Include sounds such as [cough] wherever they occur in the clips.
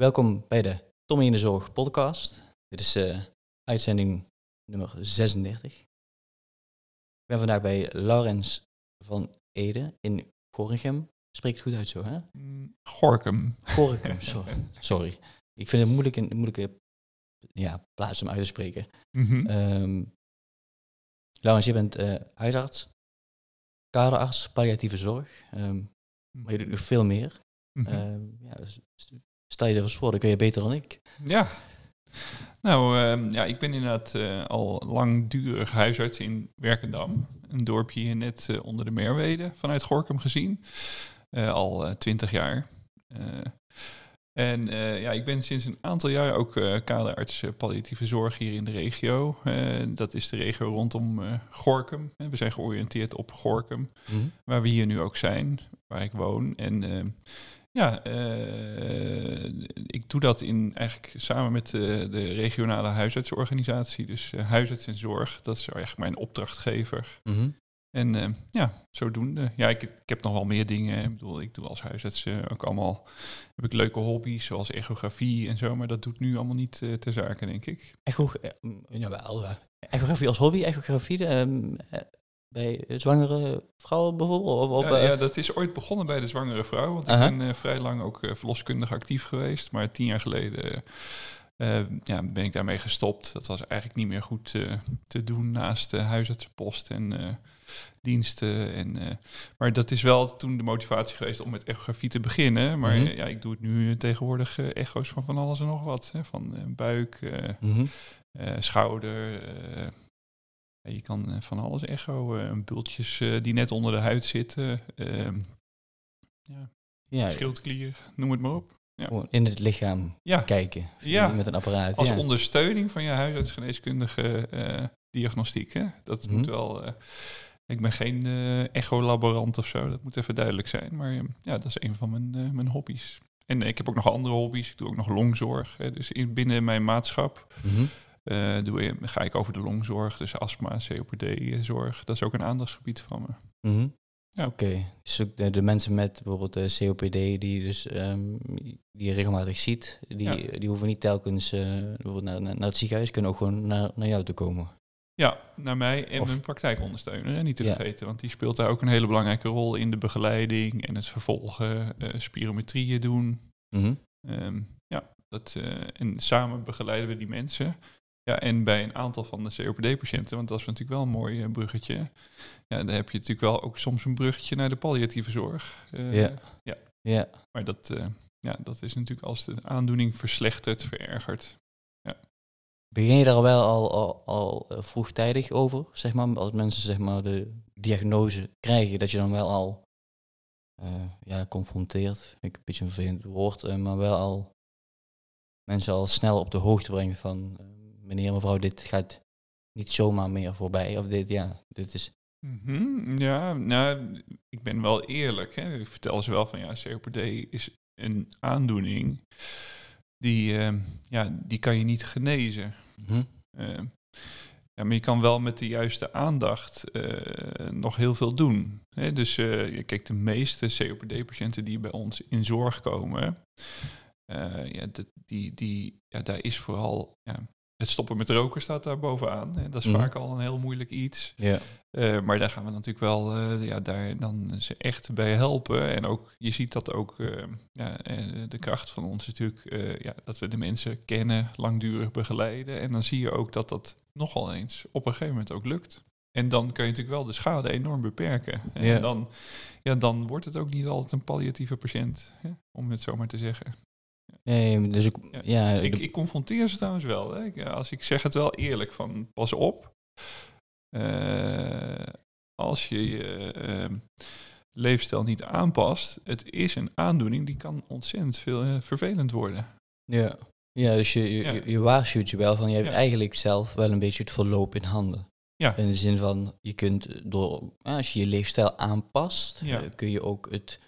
Welkom bij de Tommy in de Zorg podcast. Dit is eh, uitzending nummer 36. Ik ben vandaag bij Laurens van Ede in Gorinchem. Spreekt het goed uit zo, hè? Mm, Gorkum. Gorinchem, [laughs] sorry. sorry. Ik vind het moeilijk, een moeilijke ja, plaats om uit te spreken. Ehm Laurens, je bent eh, huisarts, kaderarts, palliatieve zorg. Ehm, maar je doet nog veel meer. Mhm. Ehm, ja, stel je er eens voor, dat kun je beter dan ik. ja. Nou, ehm, ja, ik ben inderdaad eh, al langdurig huisarts in Werkendam. Een dorpje hier net eh, onder de Merwede, vanuit Gorkum gezien. Eh, al twintig jaar. En ja, ik ben sinds een aantal jaar ook kaderarts palliatieve zorg hier in de regio. Dat is de regio rondom Gorkum. We zijn georiënteerd op Gorkum. waar we hier nu ook zijn, waar ik woon. En ehm, ja, eh, ik doe dat in, eigenlijk samen met eh, de regionale huisartsorganisatie. Dus eh, huisarts en zorg, dat is eigenlijk mijn opdrachtgever. Mhm. En ja, zodoende. Ja, ik, ik heb nog wel meer dingen. Ik bedoel, ik doe als huisarts ook allemaal... heb ik leuke hobby's, zoals echografie en zo. Maar dat doet nu allemaal niet eh ter zake, denk ik. Echo, jawel, ja. echografie als hobby, echografie ehm, eh, bij zwangere vrouwen bijvoorbeeld? Of, op, ja, eh, ja, dat is ooit begonnen bij de zwangere vrouw. Want ik ben eh, vrij lang ook eh, verloskundig actief geweest. Maar tien jaar geleden ja, ben ik daarmee gestopt. Dat was eigenlijk niet meer goed te doen naast de huisartsenpost en diensten. En, maar dat is wel toen de motivatie geweest om met echografie te beginnen. Maar Mhm. ja, ik doe het nu tegenwoordig echo's van van alles en nog wat. Hè, van buik, mhm. schouder. Je kan eh, van alles echo. eh, bultjes eh, die net onder de huid zitten. ehm, ja, Ja, schildklier, noem het maar op. Ja, in het lichaam ja kijken. Ja. Met een apparaat. als ondersteuning van je huisartsgeneeskundige diagnostiek. Hè? Dat Mhm. moet wel... eh, ik ben geen eh echolaborant of zo, dat moet even duidelijk zijn. Maar eh, ja, dat is een van mijn, mijn hobby's. En ik heb ook nog andere hobby's. Ik doe ook nog longzorg. Hè. Dus in, binnen mijn maatschap Mhm. Eh, doe, ik- ga ik over de longzorg. Dus astma, COPD-zorg. Dat is ook een aandachtsgebied van me. Mhm. Ja. Oké, dus de, de mensen met bijvoorbeeld de COPD die je dus ehm, die je regelmatig ziet, die, die hoeven niet telkens eh, bijvoorbeeld naar, naar, het ziekenhuis, kunnen ook gewoon naar, naar jou te komen. Ja, naar mij en Of- mijn praktijkondersteuner, hè, niet te Ja. vergeten. Want die speelt daar ook een hele belangrijke rol in de begeleiding en het vervolgen, eh spirometrieën doen. Mhm. Ehm, ja, dat, eh, en samen begeleiden we die mensen. Ja, en bij een aantal van de COPD-patiënten, want dat is natuurlijk wel een mooi eh, bruggetje. Ja, dan heb je natuurlijk wel ook soms een bruggetje naar de palliatieve zorg. Eh, Ja. Ja, Maar dat, eh, ja, dat is natuurlijk als de aandoening verslechtert, verergert. begin je daar wel al, al, al vroegtijdig over, zeg maar, als mensen zeg maar de diagnose krijgen, dat je dan wel al eh, ja, confronteert, ik een beetje een vervelend woord, maar wel al mensen al snel op de hoogte brengt van meneer, mevrouw, dit gaat niet zomaar meer voorbij, of dit, ja, dit is, Mhm, Ja, nou, ik ben wel eerlijk. Hè. Ik vertel ze wel van ja, COPD is een aandoening die, eh, ja, die kan je niet genezen. mhm, Eh, ja, maar je kan wel met de juiste aandacht eh, nog heel veel doen. Hè. Dus eh, kijk, de meeste COPD-patiënten die bij ons in zorg komen, eh, ja, die, die, ja, daar is vooral ja, het stoppen met roken staat daar bovenaan. Hè. Dat is Mhm. vaak al een heel moeilijk iets. ja, Eh, maar daar gaan we natuurlijk wel eh, ja, daar dan ze echt bij helpen. En ook, je ziet dat ook, eh, ja, de kracht van ons is natuurlijk ja, dat we de mensen kennen, langdurig begeleiden. En dan zie je ook dat dat nogal eens op een gegeven moment ook lukt. En dan kun je natuurlijk wel de schade enorm beperken. En Ja. dan, ja, dan wordt het ook niet altijd een palliatieve patiënt, hè, om het zo maar te zeggen. Nee, dus ik, Ja. ja, Ik, ik confronteer ze trouwens wel. Hè. Ik, als ik zeg het wel eerlijk van pas op. Eh, als je je ehm, leefstijl niet aanpast, het is een aandoening die kan ontzettend veel eh, vervelend worden. ja, ja, dus je, je, Ja. je, je waarschuwt je wel van, je hebt Ja. eigenlijk zelf wel een beetje het verloop in handen. Ja. In de zin van, je kunt door, ja, als je je leefstijl aanpast, eh, kun je ook het,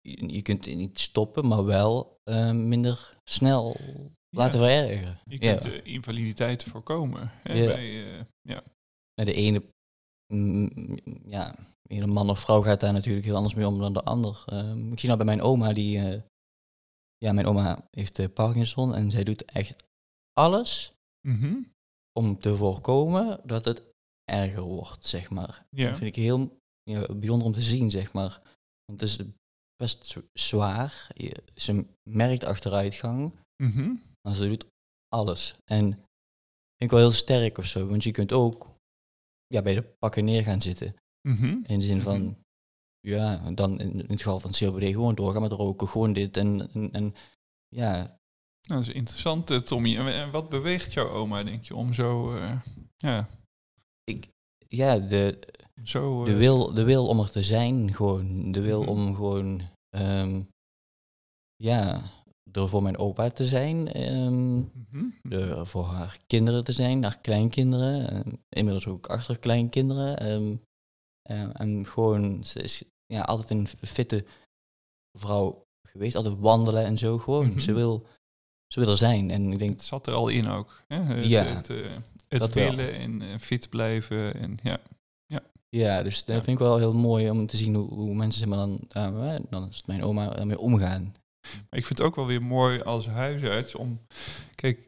je, je kunt het niet stoppen, maar wel eh, minder snel laten verergeren. Je Ja. kunt eh, invaliditeit voorkomen. Hè, Ja. bij, eh, ja. De ene, mm, ja, de ene man of vrouw gaat daar natuurlijk heel anders mee om dan de ander. Ehm, ik zie nou bij mijn oma, die, eh, ja, mijn oma heeft eh, Parkinson en zij doet echt alles Mhm. om te voorkomen dat het erger wordt, zeg maar. Ja. Dat vind ik heel ja, bijzonder om te zien, zeg maar. Want het is best zwaar. Je- ze merkt achteruitgang, Mhm. maar ze doet alles. En vind ik wel heel sterk of zo, want je kunt ook ja, bij de pakken neer gaan zitten. Mhm. In de zin van, Mhm. ja, dan in, in het geval van COPD gewoon doorgaan met roken, gewoon dit. En, en, en ja, Nou, dat is interessant, eh, Tommy. En, en wat beweegt jouw oma, denk je, om zo, eh, ja, ik, ja de, zo... de, eh, wil, de wil om er te zijn, gewoon. De wil Mhm. om gewoon, ehm, ja, er voor mijn opa te zijn. er voor haar kinderen te zijn, haar kleinkinderen. en inmiddels ook achterkleinkinderen. ehm, eh, en gewoon, ze is ja, altijd een fitte vrouw geweest. Altijd wandelen en zo. Gewoon, ze, wil, ze wil er zijn. En ik denk, Het zat er al in ook. Hè? Het, Ja, het, eh, het dat wel. willen en eh, fit blijven. En, ja. Ja, dus dat Ja. vind ik wel heel mooi om te zien hoe, hoe mensen zeg maar, dan, eh, dan is het mijn oma ermee omgaan. Maar ik vind het ook wel weer mooi als huisarts om... Kijk,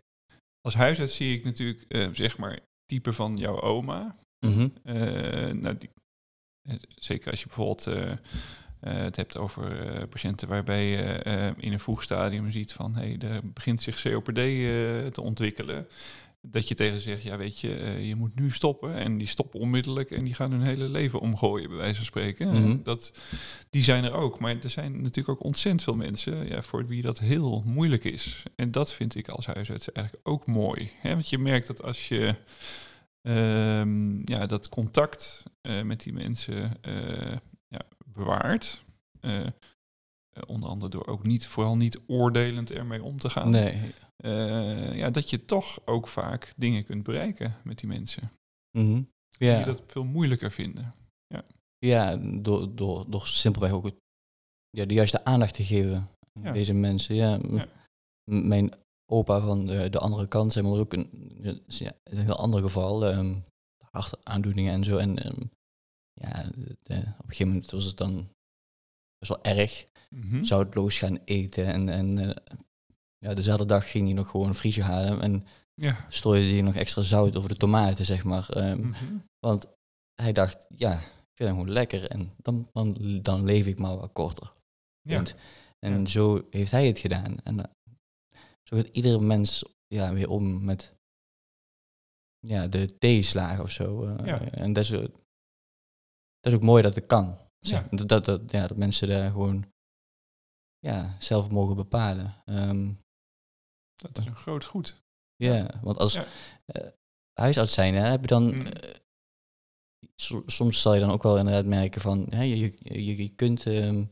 als huisarts zie ik natuurlijk, eh, zeg maar, type van jouw oma. Mhm. Eh, nou, die, eh, zeker als je bijvoorbeeld eh, eh, het hebt over eh, patiënten waarbij je eh, in een vroeg stadium ziet van hey, er begint zich COPD eh, te ontwikkelen. Dat je tegen ze zegt, ja weet je, eh, je moet nu stoppen. En die stoppen onmiddellijk en die gaan hun hele leven omgooien, bij wijze van spreken. Mhm. Dat, die zijn er ook. Maar er zijn natuurlijk ook ontzettend veel mensen ja, voor wie dat heel moeilijk is. En dat vind ik als huisarts eigenlijk ook mooi. Hè? Want je merkt dat als je ehm, ja, dat contact eh, met die mensen eh, ja, bewaart. onder andere door ook niet, vooral niet oordelend ermee om te gaan. Nee. Eh, ja, dat je toch ook vaak dingen kunt bereiken met die mensen. Mhm. Die Ja. dat veel moeilijker vinden. Ja, door, door, door simpelweg ook het, ja, de juiste aandacht te geven aan Ja. deze mensen. Ja, Ja. Mijn opa van de, de andere kant, zeg maar, was ook een, ja, een heel ander geval. ehm hartaandoeningen en zo. En ehm, ja, de- de- op een gegeven moment was het dan best wel erg. Mhm. Zoutloos gaan eten. En, en eh, ja, dezelfde dag ging hij nog gewoon een vriesje halen. En Ja. strooide hij nog extra zout over de tomaten, zeg maar. ehm, Mhm. want hij dacht, ja, ik vind het gewoon lekker en dan, dan, dan leef ik maar wat korter. Ja. Punt. En Ja. zo heeft hij het gedaan. En eh, zo gaat iedere mens ja, weer om met ja, de tegenslagen of zo. eh, Ja. En dat is, eh, dat is ook mooi dat het kan. Zeg. Ja. Dat, dat, dat, ja, dat mensen daar gewoon ja, zelf mogen bepalen. Ehm, Dat is een groot goed. ja, want als Ja. eh, huisarts zijn, hè, heb je dan... Mm. eh, so- soms zal je dan ook wel inderdaad merken van... Hè, je, je, je, je kunt... ehm,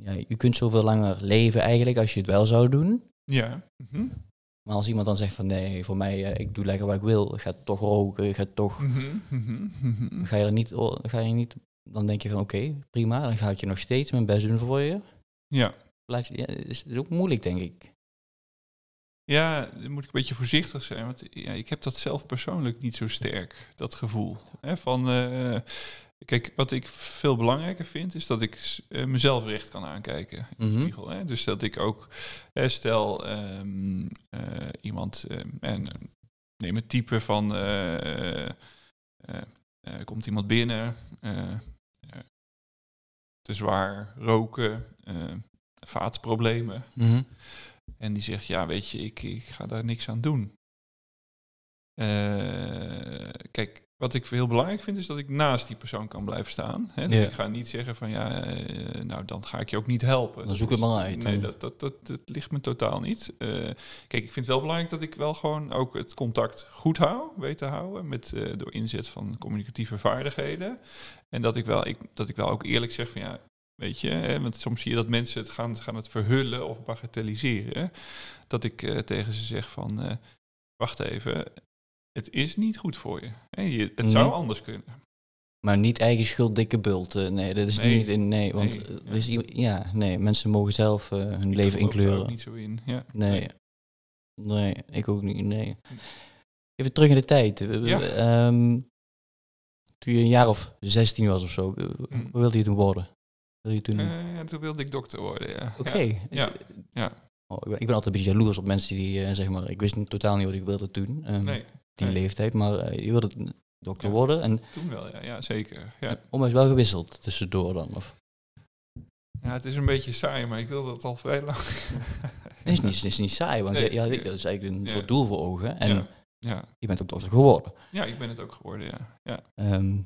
ja, je kunt zoveel langer leven eigenlijk als je het wel zou doen. Ja. Mhm. Maar als iemand dan zegt van nee, voor mij, eh, ik doe lekker wat ik wil. Ik ga toch roken, ik ga toch... Mhm. Mhm. Ga je er niet, ga je niet... Dan denk je van oké, prima. Dan ga ik je nog steeds mijn best doen voor je. Ja. Ja, is ook moeilijk, denk ik. Ja, dan moet ik een beetje voorzichtig zijn, want ja, ik heb dat zelf persoonlijk niet zo sterk, dat gevoel. Hè, van, eh, kijk, wat ik veel belangrijker vind, is dat ik eh, mezelf recht kan aankijken in de Mhm. spiegel. Hè. Dus dat ik ook, hè, stel ehm, eh, iemand, en, neem het type van, komt iemand binnen, te zwaar, roken, vaatproblemen. Mhm. En die zegt, ja, weet je, ik, ik ga daar niks aan doen. Eh, kijk, wat ik heel belangrijk vind, is dat ik naast die persoon kan blijven staan. Hè? Dus Ja. Ik ga niet zeggen van, ja, eh, nou, dan ga ik je ook niet helpen. Dan zoek het maar uit. Nee, dat, dat, dat, dat ligt me totaal niet. Eh, kijk, ik vind het wel belangrijk dat ik wel gewoon ook het contact goed hou, weet te houden, met, door inzet van communicatieve vaardigheden. En dat ik wel, ik, dat ik wel ook eerlijk zeg van, ja, Weet je, hè, want soms zie je dat mensen het gaan, gaan het verhullen of bagatelliseren. Dat ik eh, tegen ze zeg van, eh, wacht even, het is niet goed voor je. Je het zou anders kunnen. Maar niet eigen schuld, dikke bult. eh, nee, dat is Nee. niet in. Nee, want Nee, ja. is ja, nee, mensen mogen zelf hun Ik leven daar inkleuren. ook niet zo in. Ja. Nee. nee, ik ook niet. Nee. Even terug in de tijd. Ja. ehm, toen je een jaar of 16 was of zo, wat wilde je toen worden? Wil je toen... Eh, ja, toen wilde ik dokter worden, ja. Oké. Ja, ja, ja. Oh, ik, ben, ik ben altijd een beetje jaloers op mensen die, eh, zeg maar, ik wist totaal niet wat ik wilde doen, ehm, Nee, die nee. leeftijd, maar eh, je wilde dokter worden en toen wel, ja, ja zeker. Ja. ondanks wel gewisseld tussendoor dan, of? ja, het is een beetje saai, maar ik wilde dat al vrij lang. Het is niet, het is niet saai, want Nee, ja, dat is eigenlijk een soort doel voor ogen en ja, ja. je bent ook dokter geworden. ja, ik ben het ook geworden, ja. ja. Ehm,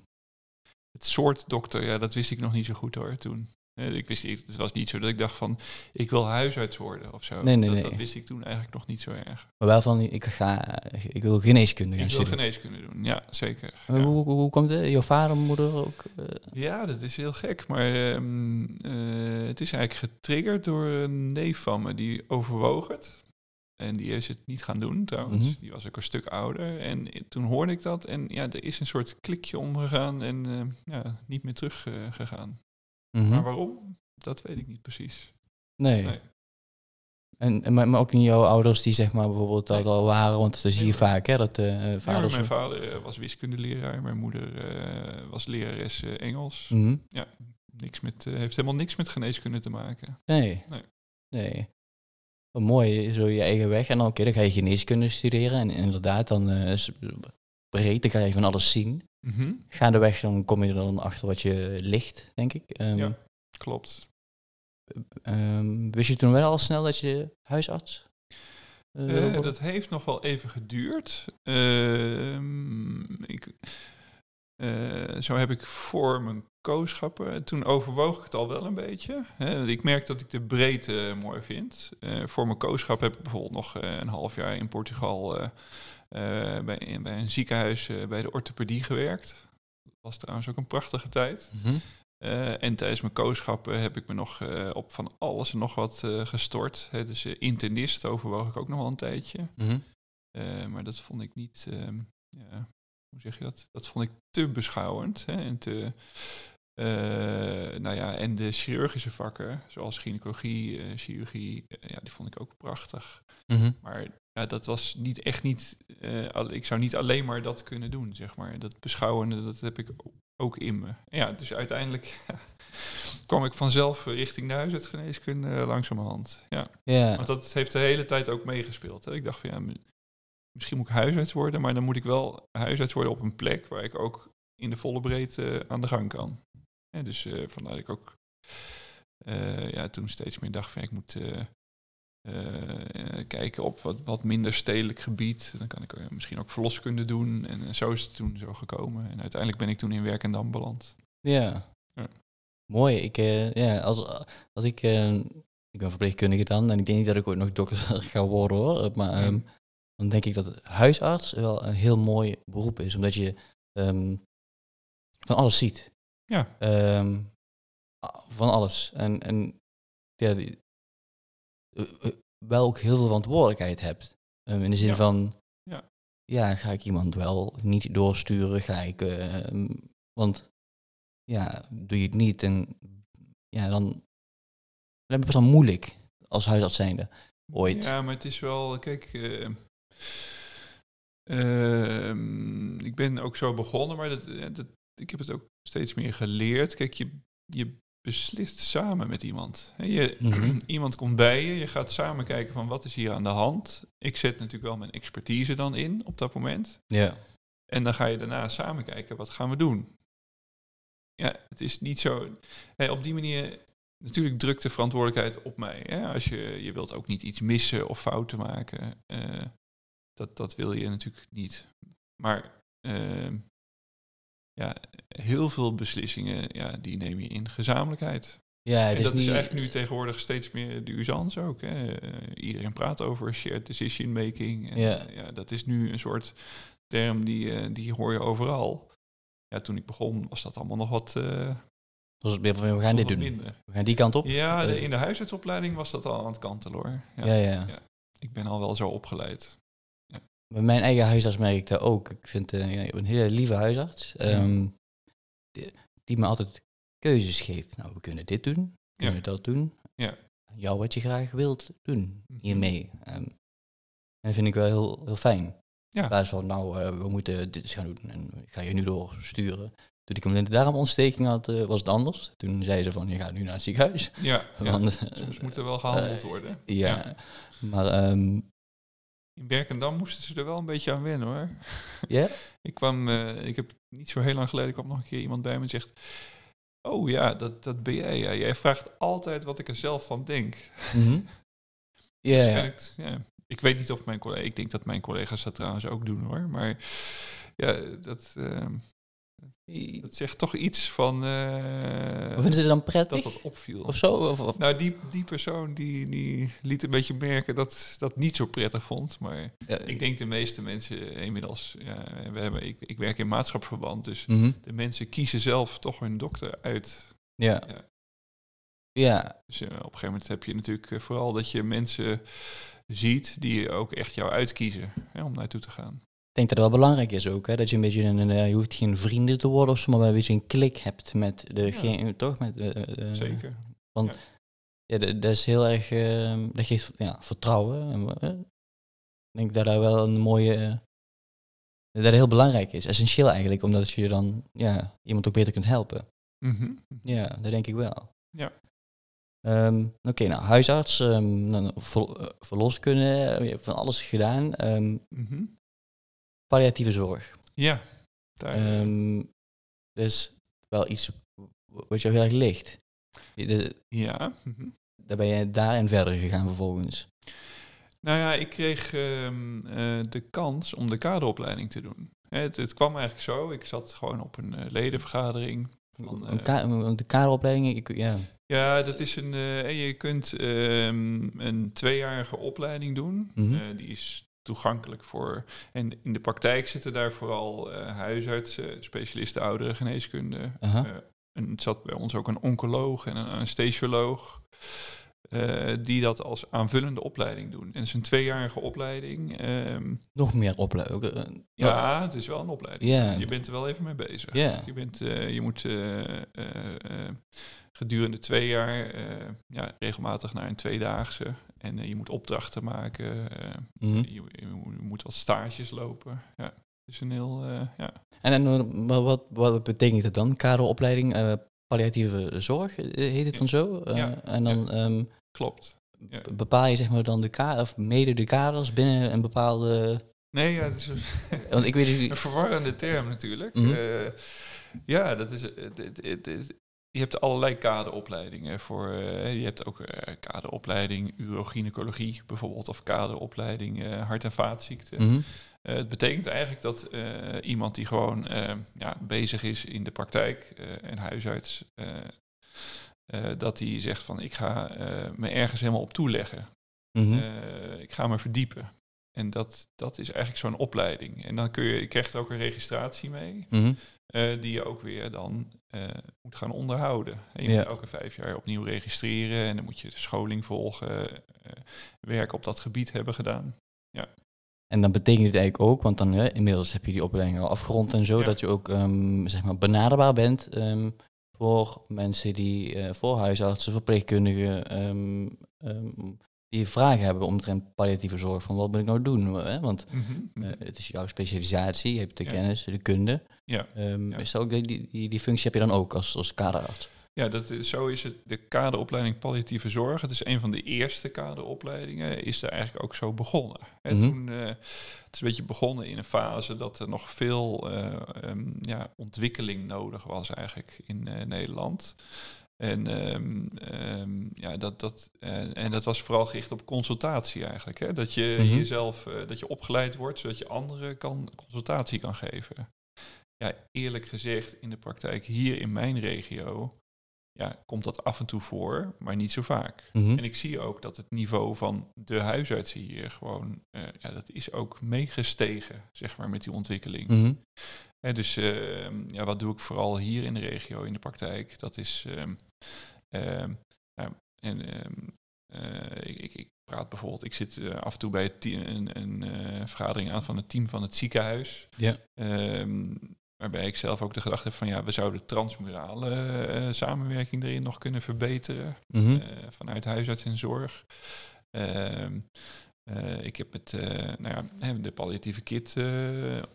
Het soort dokter, ja, dat wist ik nog niet zo goed hoor, toen. Eh, Ik wist, het was niet zo dat ik dacht van, ik wil huisarts worden of zo. Nee, nee, dat, nee. dat wist ik toen eigenlijk nog niet zo erg. maar wel van, ik, ga, ik wil geneeskunde gaan Ik wil geneeskunde doen, ja, zeker. Ja. Hoe, hoe, hoe komt het? Jouw vader, moeder ook? eh, Ja, dat is heel gek. Maar ehm, eh, het is eigenlijk getriggerd door een neef van me die overwoog het. En die is het niet gaan doen trouwens. Mhm. Die was ook een stuk ouder. En toen hoorde ik dat. En ja, er is een soort klikje omgegaan en eh, ja, niet meer terug eh, gegaan. mhm. Maar waarom? Dat weet ik niet precies. Nee. Nee. En, en, maar, ook niet jouw ouders die zeg maar bijvoorbeeld dat Nee. al waren, want dat zie je vaak hè, dat Ja, maar vaders... mijn vader was wiskundeleraar. Mijn moeder was lerares Engels. Mhm. Niks met, heeft helemaal niks met geneeskunde te maken. Nee. Nee. Nee. Wat mooi, zo je eigen weg. En dan, oké, dan ga je geneeskunde studeren. En inderdaad, dan eh, is het breed, dan ga je van alles zien. Mhm. Gaandeweg dan kom je er dan achter wat je ligt, denk ik. Ehm, Ja. Klopt. ehm, wist je toen wel al snel dat je huisarts eh, Eh, dat heeft nog wel even geduurd. Ehm, ik, eh, zo heb ik voor mijn kooschappen. Toen overwoog ik het al wel een beetje. Hè. Ik merk dat ik de breedte mooi vind. Eh, voor mijn kooschap heb ik bijvoorbeeld nog eh, een half jaar in Portugal eh, eh, bij, bij een ziekenhuis eh, bij de orthopedie gewerkt. Dat was trouwens ook een prachtige tijd. Mhm. Eh, en tijdens mijn kooschappen heb ik me nog eh, op van alles en nog wat eh, gestort. Hè, dus eh, internist overwoog ik ook nog wel een tijdje. Mhm. Eh, maar dat vond ik niet, ehm, ja, hoe zeg je dat? Dat vond ik te beschouwend. Hè, en, te, eh, nou ja, en de chirurgische vakken, zoals gynaecologie, eh, chirurgie, eh, ja, die vond ik ook prachtig. Mhm. Maar ja, dat was niet echt niet, al- ik zou niet alleen maar dat kunnen doen, zeg maar. Dat beschouwende, dat heb ik ook in me. Ja, dus uiteindelijk [laughs] kwam ik vanzelf richting de huisartsgeneeskunde langzamerhand. Ja. Want dat heeft de hele tijd ook meegespeeld. Hè. Ik dacht van ja, mi- misschien moet ik huisarts worden, maar dan moet ik wel huisarts worden op een plek waar ik ook in de volle breedte aan de gang kan. Ja, dus eh vandaar dat ik ook eh, ja, toen steeds meer dacht van ik moet eh, kijken op wat, wat minder stedelijk gebied. Dan kan ik misschien ook verloskunde doen. En zo is het toen zo gekomen. En uiteindelijk ben ik toen in Werkendam beland. Ja. Ja. Mooi. Ik, ja, als, als ik, ik ben verpleegkundige dan en ik denk niet dat ik ooit nog dokter [laughs] ga worden hoor. Maar ehm, dan denk ik dat huisarts wel een heel mooi beroep is, omdat je ehm, van alles ziet. Ja. Ehm, van alles. En, en ja, die, eh, eh, wel ook heel veel verantwoordelijkheid hebt. Ehm, in de zin Ja. van, Ja. ja, ga ik iemand wel niet doorsturen? Ga ik, ehm, want ja, doe je het niet en ja, dan, dan heb je best wel moeilijk als huisarts zijnde. Ooit. Ja, maar het is wel, kijk, eh, ik ben ook zo begonnen, maar dat, dat, ik heb het ook steeds meer geleerd. Kijk, je, je beslist samen met iemand. Je, Mhm. [clears throat] Iemand komt bij je, je gaat samen kijken van wat is hier aan de hand. Ik zet natuurlijk wel mijn expertise dan in op dat moment. Ja. En dan ga je daarna samen kijken, wat gaan we doen? Ja, het is niet zo... Op die manier, natuurlijk drukt de verantwoordelijkheid op mij. Hè? Als je, je wilt ook niet iets missen of fouten maken. eh, dat, dat wil je natuurlijk niet. Maar ehm, ja, heel veel beslissingen, ja, die neem je in gezamenlijkheid. Ja, En is dat niet... is eigenlijk nu tegenwoordig steeds meer de usance ook. Hè? Iedereen praat over shared decision making. En, Ja. ja, dat is nu een soort term die, eh, die hoor je overal. Ja, toen ik begon was dat allemaal nog wat, eh, was het meer van, we gaan dit doen. minder. We gaan die kant op. Ja, de- Eh, in de huisartsopleiding was dat al aan het kantelen hoor. Ja, ja, ja. Ja. Ik ben al wel zo opgeleid. Bij mijn eigen huisarts merk ik dat ook. Ik vind eh, een hele lieve huisarts. ehm, die, die me altijd keuzes geeft. Nou, we kunnen dit doen. We kunnen dat doen. Ja. Jou wat je graag wilt doen Mhm. hiermee. Ehm, en dat vind ik wel heel, heel fijn. Ja. In plaats van, nou, eh, we moeten dit gaan doen. En ik ga je nu doorsturen. toen ik hem in de darmontsteking had, eh, was het anders. Toen zei ze van, je gaat nu naar het ziekenhuis. Ja, [laughs] ja. Want, soms moet er wel gehandeld eh, worden. ja, maar ehm, In Werkendam moesten ze er wel een beetje aan wennen hoor. [laughs] ja, Ik kwam, eh, ik heb niet zo heel lang geleden kwam nog een keer iemand bij me en zegt... Oh ja, dat, dat ben jij. Ja. Jij vraagt altijd wat ik er zelf van denk. mhm. [laughs] ja, Dus ja. Ik weet niet of mijn collega... Ik denk dat mijn collega's dat trouwens ook doen hoor. Maar ja, dat, ehm, dat zegt toch iets van... eh, Vinden ze dan dat prettig? dat opviel. Of zo? Of, of- Nou, die, die persoon die, die liet een beetje merken dat dat niet zo prettig vond. Maar ja, ik denk de meeste mensen inmiddels... Ja, we hebben, ik, ik werk in maatschappelijk dus mhm. de mensen kiezen zelf toch hun dokter uit. ja. Ja. Ja, Dus eh, op een gegeven moment heb je natuurlijk eh, vooral dat je mensen ziet die ook echt jou uitkiezen hè, om naartoe te gaan. Ik denk dat het wel belangrijk is ook, hè, dat je een beetje een, eh, je hoeft geen vrienden te worden of zo, maar wel een beetje een klik hebt met degene, toch? Met, eh, eh, Zeker. Ja, dat, dat is heel erg, eh, dat geeft ja, vertrouwen. En, ik denk dat dat wel een mooie, dat dat heel belangrijk is. Essentieel eigenlijk, omdat je dan ja, iemand ook beter kunt helpen. Mhm. Ja, dat denk ik wel. Ja. Ehm, Oké, nou, huisarts, ehm, eh, verloskunde, je hebt van alles gedaan. Ehm, Mhm. Palliatieve zorg. Ja. Daar, is wel iets wat jou heel erg ligt. Je- de- ja. mhm. Daar ben je daarin verder gegaan vervolgens. Nou ja, ik kreeg ehm, eh, de kans om de kaderopleiding te doen. Het, het kwam eigenlijk zo. Ik zat gewoon op een eh, ledenvergadering. Van, ka- de kaderopleiding, ik, ja. ja, dat is een. je kunt ehm, een tweejarige opleiding doen. Mhm. Die is toegankelijk voor. En in de praktijk zitten daar vooral eh, huisartsen, specialisten ouderengeneeskunde. Eh, en het zat bij ons ook een oncoloog en een anesthesioloog. eh, die dat als aanvullende opleiding doen. En het is een tweejarige opleiding. ehm, Nog meer opleiden. eh, ja, het is wel een opleiding. Ja. Je bent er wel even mee bezig. Je, bent, je moet gedurende twee jaar ja, regelmatig naar een tweedaagse. En eh, je moet opdrachten maken. eh, Mhm. je, je moet wat stages lopen. Ja, het is een heel... eh, ja. En, en wat, wat betekent het dan? Kaderopleiding palliatieve zorg, heet het dan zo? Ja. En dan ehm, Klopt. Ja. bepaal je zeg maar dan de kaders, of mede de kaders binnen een bepaalde... Nee, ja, het is een, [laughs] Want ik weet [laughs] een niet... verwarrende term natuurlijk. Mhm. Ja, dat is... Het, het, het, het- je hebt allerlei kaderopleidingen voor. eh, je hebt ook eh, kaderopleiding urogynecologie bijvoorbeeld, of kaderopleiding eh, hart- en vaatziekten. Mhm. Het betekent eigenlijk dat iemand die gewoon ja, bezig is in de praktijk, en huisarts, dat die zegt van ik ga me ergens helemaal op toeleggen. Mhm. Ik ga me verdiepen. En dat, dat is eigenlijk zo'n opleiding. En dan kun je, je krijgt ook een registratie mee, Mhm. die je ook weer dan moet gaan onderhouden. En je Ja. moet elke vijf jaar opnieuw registreren en dan moet je de scholing volgen, eh, werk op dat gebied hebben gedaan. En dan betekent het eigenlijk ook, want dan hè, inmiddels heb je die opleiding al afgerond en zo, Ja. dat je ook ehm, zeg maar benaderbaar bent ehm, voor mensen die, eh, voor huisartsen, verpleegkundigen, ehm, die vragen hebben omtrent palliatieve zorg. Van wat moet ik nou doen? Hè? Want eh, het is jouw specialisatie, je hebt de Ja. kennis, de kunde. Ja. Ehm, Ja. Is dat ook, die, die, die functie heb je dan ook als, als kaderarts? Ja, dat is, zo is het. De kaderopleiding palliatieve zorg. Het is een van de eerste kaderopleidingen. Is er eigenlijk ook zo begonnen. Hè, Mhm. toen, eh, het is een beetje begonnen in een fase dat er nog veel eh, ehm, ja, ontwikkeling nodig was eigenlijk in Nederland. En, ehm, ehm, ja, dat, dat, en dat was vooral gericht op consultatie eigenlijk. Hè? Dat je Mhm. jezelf, eh, dat je opgeleid wordt zodat je anderen kan, consultatie kan geven. Ja, eerlijk gezegd, in de praktijk hier in mijn regio ja, komt dat af en toe voor, maar niet zo vaak. Mhm. En ik zie ook dat het niveau van de huisartsen hier gewoon, eh, ja, dat is ook meegestegen, zeg maar, met die ontwikkeling. Mhm. Hè, dus ehm, ja, wat doe ik vooral hier in de regio in de praktijk? Dat is, ehm, ehm, en, eh, ik, ik, ik praat bijvoorbeeld, ik zit eh, af en toe bij een, een vergadering aan van het team van het ziekenhuis. Ja. Waarbij ik zelf ook de gedachte heb van ja, we zouden transmurale eh, samenwerking erin nog kunnen verbeteren Mhm. eh, vanuit huisarts en zorg. Ehm, eh, ik heb het, nou ja, de palliatieve kit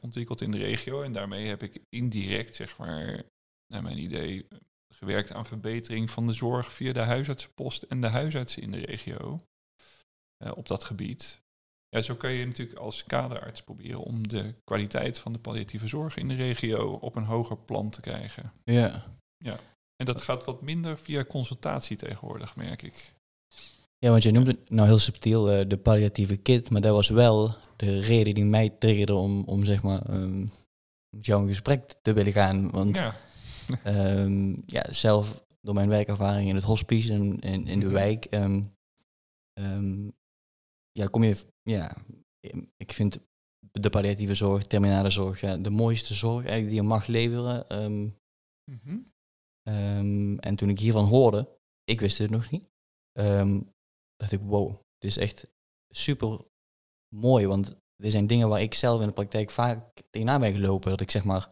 ontwikkeld in de regio en daarmee heb ik indirect zeg maar naar mijn idee, gewerkt aan verbetering van de zorg via de huisartsenpost en de huisartsen in de regio op dat gebied. Ja, zo kan je natuurlijk als kaderarts proberen om de kwaliteit van de palliatieve zorg in de regio op een hoger plan te krijgen. Ja. Ja. En dat gaat wat minder via consultatie tegenwoordig, merk ik. Ja, want je noemde nou heel subtiel eh, de palliatieve kit, maar dat was wel de reden die mij triggerde om, om zeg maar met jou in gesprek te willen gaan. Want Ja. Ehm, ja, zelf door mijn werkervaring in het hospice en in, in de Mhm. wijk, ehm, ja, kom je, ja, ik vind de palliatieve zorg, terminale zorg, ja, de mooiste zorg eigenlijk die je mag leveren. Ehm, Mhm. ehm, en toen ik hiervan hoorde, ik wist het nog niet, ehm, dacht ik, wow, dit is echt super mooi, want er zijn dingen waar ik zelf in de praktijk vaak tegenaan ben gelopen, dat ik zeg maar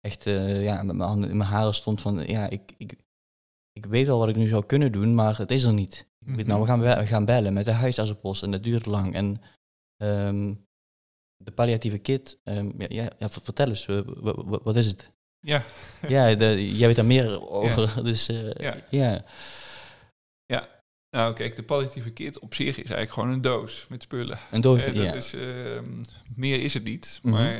echt eh, ja, met mijn handen in mijn haren stond van, ja, ik, ik, ik weet wel wat ik nu zou kunnen doen, maar het is er niet. Weet, nou, we gaan, we gaan bellen met de huisartsenpost en dat duurt lang. En ehm, de palliatieve kit, ehm, ja, ja, ja, ver- vertel eens, wa- wa- wat is het? Ja. [laughs] Ja, de, jij weet daar meer over, dus eh, Ja. ja. Nou, kijk, de palliatieve kit op zich is eigenlijk gewoon een doos met spullen. Een doos, Eh, dat ja. is, ehm, meer is het niet. Mhm. Maar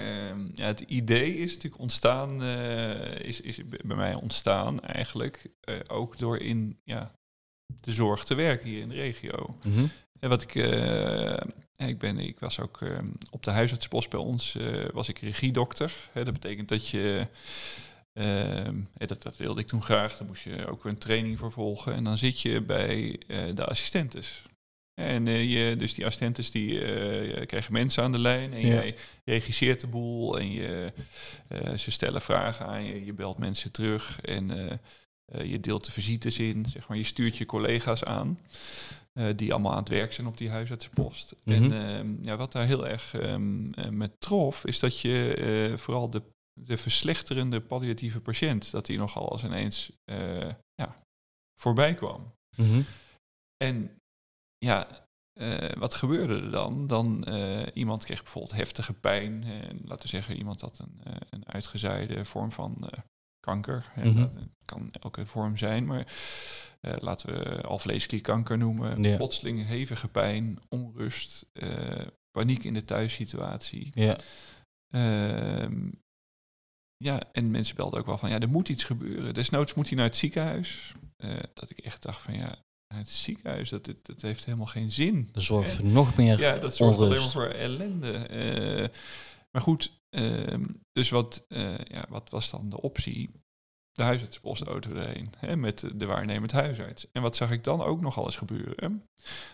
ja, het idee is natuurlijk ontstaan, eh, is, is bij mij ontstaan eigenlijk eh, ook door in ja, de zorg te werken hier in de regio. Mhm. En wat ik, eh, ik ben, ik was ook ehm, op de huisartspost bij ons, eh, was ik regiedokter. Hè, dat betekent dat je, ehm, dat, dat wilde ik toen graag, daar moest je ook een training voor volgen. En dan zit je bij eh, de assistentes. En eh, je, dus die assistentes die eh, krijgen mensen aan de lijn en Ja. jij regisseert de boel en je, eh, ze stellen vragen aan je, je belt mensen terug en eh, eh, je deelt de visites in, zeg maar, je stuurt je collega's aan eh, die allemaal aan het werk zijn op die huisartsenpost. Mhm. En ehm, ja, wat daar heel erg eh, met trof, is dat je eh, vooral de, de verslechterende palliatieve patiënt, dat die nogal als ineens eh, ja, voorbij kwam. Mhm. En ja, eh, wat gebeurde er dan? Dan eh, iemand kreeg bijvoorbeeld heftige pijn. En laten we zeggen, iemand had een, eh, een uitgezaaide vorm van kanker. Mhm. Dat kan elke vorm zijn, maar eh, laten we alvleesklierkanker noemen. Ja. Plotseling hevige pijn, onrust, eh, paniek in de thuissituatie. Ja. Ehm, ja, en mensen belden ook wel van, ja, er moet iets gebeuren. Desnoods moet hij naar het ziekenhuis. Eh, dat ik echt dacht van, ja, het ziekenhuis, dat, dat, dat heeft helemaal geen zin. Dat zorgt voor nog meer Ja, dat zorgt alleen maar onrust. voor ellende. Maar goed, dus wat, eh, ja, wat was dan de optie? De huisartsenpostauto erheen, hè, met de waarnemend huisarts. En wat zag ik dan ook nog alles gebeuren?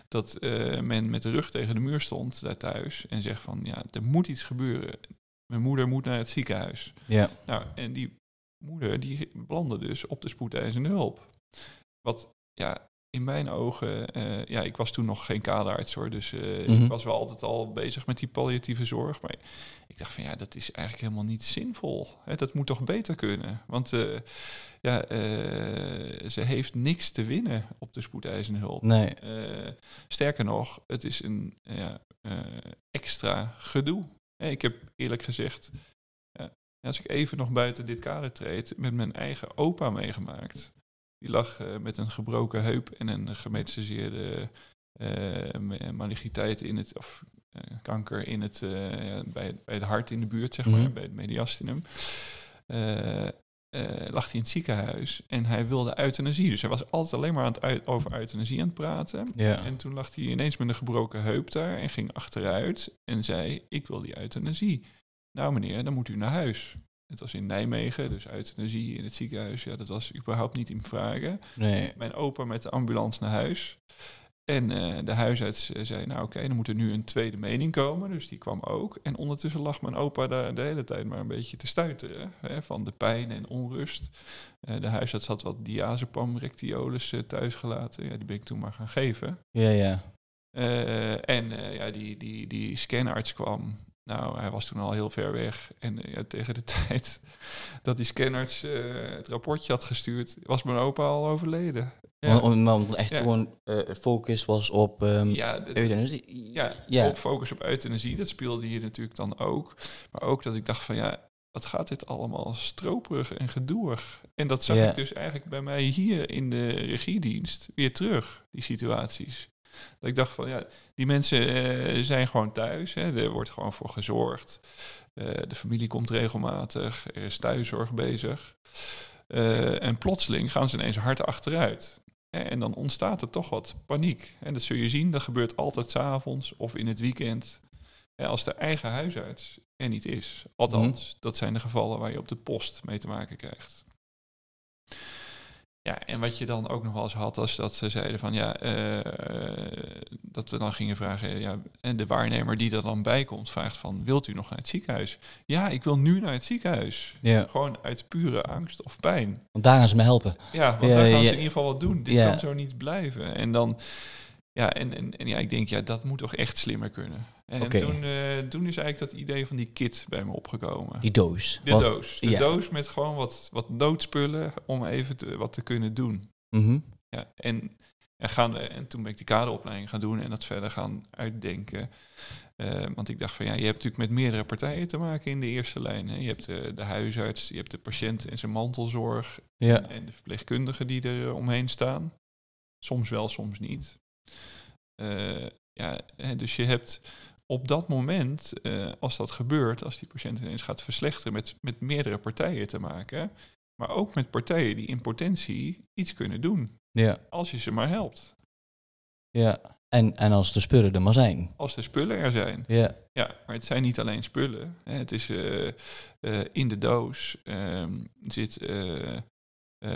Dat eh, men met de rug tegen de muur stond daar thuis en zegt van, ja, er moet iets gebeuren. Mijn moeder moet naar het ziekenhuis. Ja. Nou, en die moeder die belandde dus op de spoedeisende hulp. Wat ja, in mijn ogen, eh, ja, ik was toen nog geen kaderarts hoor, dus Mhm. ik was wel altijd al bezig met die palliatieve zorg. Maar ik dacht van ja, dat is eigenlijk helemaal niet zinvol. Hè, dat moet toch beter kunnen? Want eh, ja, ze heeft niks te winnen op de spoedeisende hulp. Nee. Sterker nog, het is een ja, extra gedoe. Ik heb eerlijk gezegd, ja, als ik even nog buiten dit kader treed, met mijn eigen opa meegemaakt. Die lag eh, met een gebroken heup en een gemetastaseerde ma- maligniteit in het, of eh, kanker in het, bij, het- bij het hart in de buurt, zeg maar, Mhm. bij het mediastinum. Lag hij in het ziekenhuis en hij wilde euthanasie. Dus hij was altijd alleen maar aan het uit, over euthanasie aan het praten. Ja. En toen lag hij ineens met een gebroken heup daar en ging achteruit en zei, ik wil die euthanasie. Nou meneer, dan moet u naar huis. Het was in Nijmegen, dus euthanasie in het ziekenhuis, ja, dat was überhaupt niet in vragen. Nee. Mijn opa met de ambulance naar huis. En eh, de huisarts eh, zei, nou oké, dan moet er nu een tweede mening komen. Dus die kwam ook. En ondertussen lag mijn opa daar de hele tijd maar een beetje te stuiteren. Hè, van de pijn en onrust. Eh, de huisarts had wat diazepam rectiolus eh, thuisgelaten. Ja, die ben ik toen maar gaan geven. Ja, ja. En ja, die, die, die scanarts kwam. Nou, hij was toen al heel ver weg. En eh, ja, tegen de [laughs] tijd dat die scanarts eh, het rapportje had gestuurd, was mijn opa al overleden. Ja, Want, want echt Ja. gewoon eh, focus was op um, ja, dat- euthanasie. ja, ja. op focus op euthanasie, dat speelde hier natuurlijk dan ook. Maar ook dat ik dacht van ja, wat gaat dit allemaal stroperig en gedoerig. En dat zag Ja. ik dus eigenlijk bij mij hier in de regiedienst weer terug, die situaties. Dat ik dacht van, ja, die mensen eh, zijn gewoon thuis. Hè, er wordt gewoon voor gezorgd. Eh, de familie komt regelmatig. Er is thuiszorg bezig. Eh, en plotseling gaan ze ineens hard achteruit. En dan ontstaat er toch wat paniek. En dat zul je zien, dat gebeurt altijd s'avonds of in het weekend. Als de eigen huisarts er niet is. Althans, dat zijn de gevallen waar je op de post mee te maken krijgt. Ja, en wat je dan ook nog wel eens had, was dat ze zeiden van ja, eh, dat we dan gingen vragen, ja, en de waarnemer die er dan bij komt, vraagt van, wilt u nog naar het ziekenhuis? Ja, ik wil nu naar het ziekenhuis. Ja, Gewoon uit pure angst of pijn. want daar gaan ze me helpen. Ja, want Ja, daar gaan ja. ze in ieder geval wat doen. Dit Ja. kan zo niet blijven. En dan, ja, en, en, en ja, ik denk, ja, dat moet toch echt slimmer kunnen. En toen, eh, toen is eigenlijk dat idee van die kit bij me opgekomen. Die doos. De doos. De ja. doos met gewoon wat, wat noodspullen om even te, wat te kunnen doen. Mhm. Ja, en, en, gaan, en toen ben ik die kaderopleiding gaan doen en dat verder gaan uitdenken. Eh, want ik dacht van ja, je hebt natuurlijk met meerdere partijen te maken in de eerste lijn. Hè. Je hebt de, de huisarts, je hebt de patiënt en zijn mantelzorg Ja. en de verpleegkundigen die er omheen staan. Soms wel, soms niet. Eh, ja, dus je hebt op dat moment, eh, als dat gebeurt, als die patiënt ineens gaat verslechteren, met, met meerdere partijen te maken. Maar ook met partijen die in potentie iets kunnen doen. Ja. Als je ze maar helpt. ja. En, en als de spullen er maar zijn. Als de spullen er zijn. Ja. Ja, maar het zijn niet alleen spullen. Hè. Het is eh, in de doos ehm, zit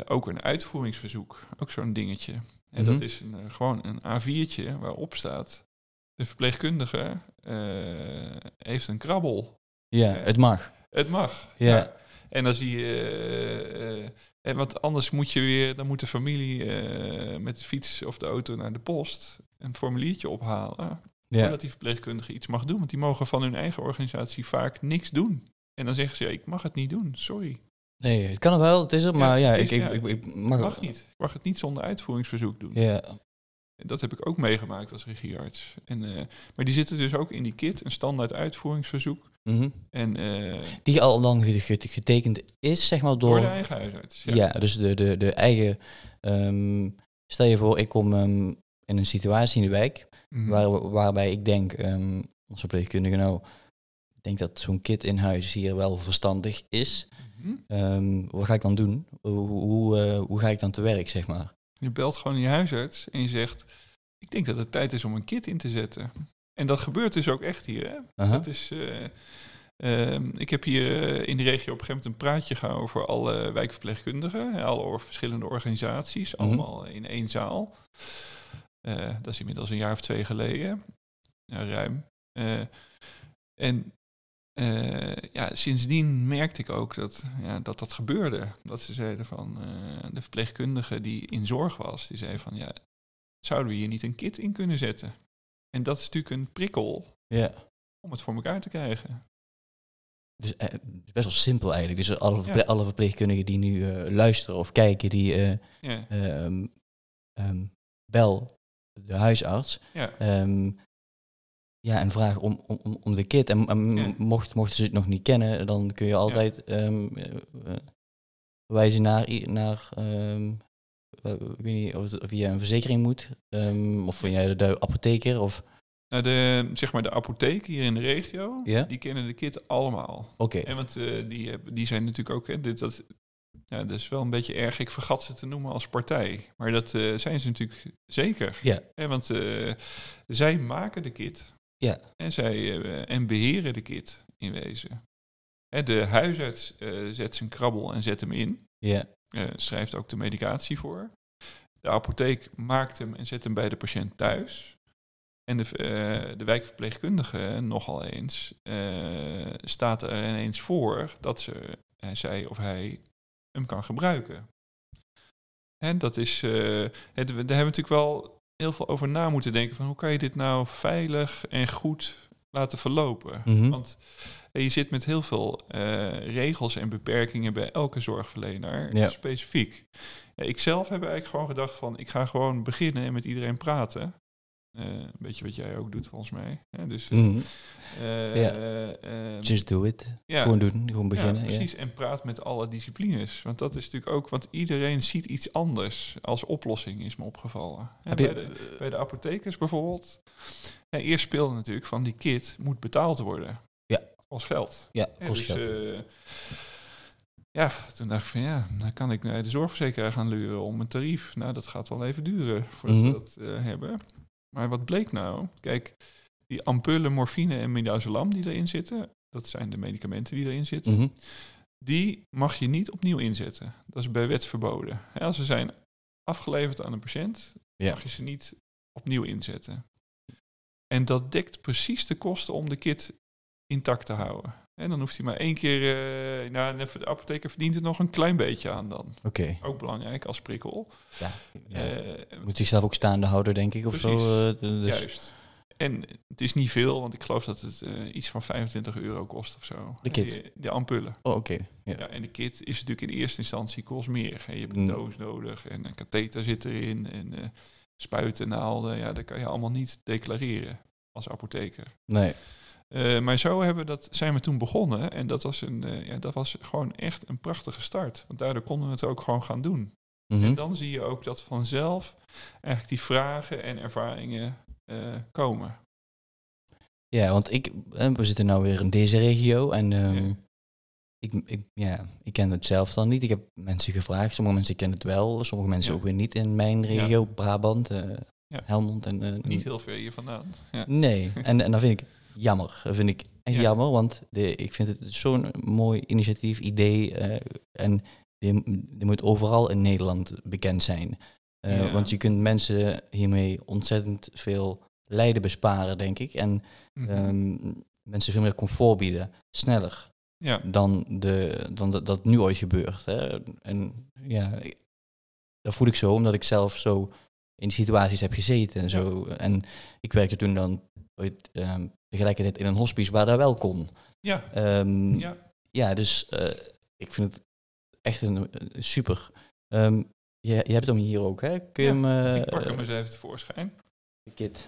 ook een uitvoeringsverzoek. Ook zo'n dingetje. En Mhm. dat is een, eh, gewoon een A4'tje waarop staat... De verpleegkundige eh, heeft een krabbel. Ja, het mag. Het mag. Ja. En dan zie je... eh, eh, en want anders moet je weer... Dan moet de familie eh, met de fiets of de auto naar de post... een formuliertje ophalen... Ja. Voordat die verpleegkundige iets mag doen. Want die mogen van hun eigen organisatie vaak niks doen. En dan zeggen ze, ja, ik mag het niet doen, sorry. Nee, het kan wel, het is er, maar ja, is- ik, ik, ja, ik, ik mag, Mag niet. Ik mag het niet zonder uitvoeringsverzoek doen. Ja. Dat heb ik ook meegemaakt als regiearts. En, eh, maar die zitten dus ook in die kit, een standaard uitvoeringsverzoek. Mhm. En eh, Die al ge- getekend is, zeg maar, door door... de eigen huisarts. ja. Ja. dus de, de, de eigen... ehm, stel je voor, ik kom ehm, in een situatie in de wijk... Mhm. Waar, waarbij ik denk, ehm onze verpleegkundige nou... Ik denk dat zo'n kit in huis hier wel verstandig is. Ehm, wat ga ik dan doen? Hoe, hoe, eh, hoe ga ik dan te werk, zeg maar? Je belt gewoon je huisarts en je zegt, ik denk dat het tijd is om een kit in te zetten. En dat gebeurt dus ook echt hier. Hè? Aha. Dat is, eh, ehm, ik heb hier eh, in de regio op een gegeven moment een praatje gehouden over alle wijkverpleegkundigen, alle or- verschillende organisaties, Mhm. allemaal in één zaal. Dat is inmiddels een jaar of twee geleden, ja, ruim. En eh, ja, sindsdien merkte ik ook dat, ja, dat dat gebeurde. Dat ze zeiden van eh, de verpleegkundige die in zorg was, die zei van ja, zouden we hier niet een kit in kunnen zetten? En dat is natuurlijk een prikkel Ja. om het voor elkaar te krijgen. Dus eh, het is best wel simpel eigenlijk. Dus alle, verple- Ja. alle verpleegkundigen die nu luisteren of kijken, die Ja, ehm, ehm, bel de huisarts. ja, ehm, ja, en vraag om, om, om- de kit. En, en Ja. mocht, mochten ze het nog niet kennen, dan kun je altijd ehm, eh, eh, wijzen naar, naar ik weet niet of, of je een verzekering moet, ehm, of van jij de apotheker, of nou de, zeg maar de apotheek hier in de regio, Ja? die kennen de kit allemaal. oké. En want eh, die, die zijn natuurlijk ook, hè, dit, dat, ja, dat is wel een beetje erg, ik vergat ze te noemen als partij. Maar dat zijn ze natuurlijk zeker. Ja. Want zij maken de kit. Ja. En, zij, eh, en beheren de kit in wezen. Hè, de huisarts eh, zet zijn krabbel en zet hem in. Ja, eh, schrijft ook de medicatie voor. De apotheek maakt hem en zet hem bij de patiënt thuis. En de, de wijkverpleegkundige, nogal eens, staat er ineens voor dat ze, zij of hij hem kan gebruiken. En dat is, eh, het, daar hebben we natuurlijk wel heel veel over na moeten denken van hoe kan je dit nou veilig en goed laten verlopen. Mhm. Want eh, je zit met heel veel eh, regels en beperkingen bij elke zorgverlener Ja. specifiek. Ja, ik zelf heb eigenlijk gewoon gedacht van ik ga gewoon beginnen en met iedereen praten. Eh, een beetje wat jij ook doet volgens mij. Hè? Dus, ehm, Just do it. ja, Gewoon doen, gewoon beginnen. ja, Ja, precies. En praat met alle disciplines. Want dat is natuurlijk ook, want iedereen ziet iets anders als oplossing, is me opgevallen. Hè, bij, je, de, bij de apothekers bijvoorbeeld. Ja, eerst speelde natuurlijk van die kit moet betaald worden. Ja. Als geld. ja, kost dus, geld. ja, toen dacht ik van ja, dan kan ik naar de zorgverzekeraar gaan luren om een tarief. Nou, dat gaat wel even duren voordat Mhm. we dat hebben. Maar wat bleek nou? Kijk, die ampullen morfine en midazolam die erin zitten, dat zijn de medicamenten die erin zitten, Mhm. die mag je niet opnieuw inzetten. Dat is bij wet verboden. Als ze zijn afgeleverd aan een patiënt, Ja. mag je ze niet opnieuw inzetten. En dat dekt precies de kosten om de kit intact te houden. En dan hoeft hij maar één keer, eh nou, en de apotheker verdient er nog een klein beetje aan dan. Oké. Ook belangrijk als prikkel. Ja. ja. Eh, Moet zichzelf ook staande houden, denk ik, of zo. eh, dus, Juist. En het is niet veel, want ik geloof dat het iets van 25 euro kost of zo. De kit? Die, de ampullen. Oh, oké. Ja. Ja, en de kit is natuurlijk in eerste instantie kost meer. hè. Je hebt een Mm. doos nodig en een katheter zit erin en spuiten, naalden. Ja, dat kan je allemaal niet declareren als apotheker. Nee. Eh, maar zo hebben dat, zijn we toen begonnen en dat was, een, eh, ja, dat was gewoon echt een prachtige start. Want daardoor konden we het ook gewoon gaan doen. Mhm. En dan zie je ook dat vanzelf eigenlijk die vragen en ervaringen eh, komen. Ja, want ik, we zitten nou weer in deze regio en ehm, Ja. ik, ik, ja, ik ken het zelf dan niet. Ik heb mensen gevraagd, sommige mensen kennen het wel, sommige mensen Ja. ook weer niet in mijn regio, Brabant. Helmond. En, Niet heel ver hier vandaan. Ja. Nee, en, en dat vind ik jammer. Dat vind ik echt Ja. jammer, want de, ik vind het zo'n mooi initiatief, idee. eh, en die, die moet overal in Nederland bekend zijn. Eh, Ja. Want je kunt mensen hiermee ontzettend veel lijden besparen, denk ik. En Mhm. ehm, mensen veel meer comfort bieden, sneller ja. dan, de, dan dat, dat nu ooit gebeurt. Hè. En ja, dat voel ik zo, omdat ik zelf zo in die situaties heb gezeten en zo. En ik werkte toen dan ooit, ehm, tegelijkertijd in een hospice waar dat wel kon. Ja. Ehm, ja. ja. dus eh, ik vind het echt een, een super. Ehm, je, je hebt hem hier ook, hè? Kun je Ja, hem... eh, ik pak hem eens even tevoorschijn. de kit.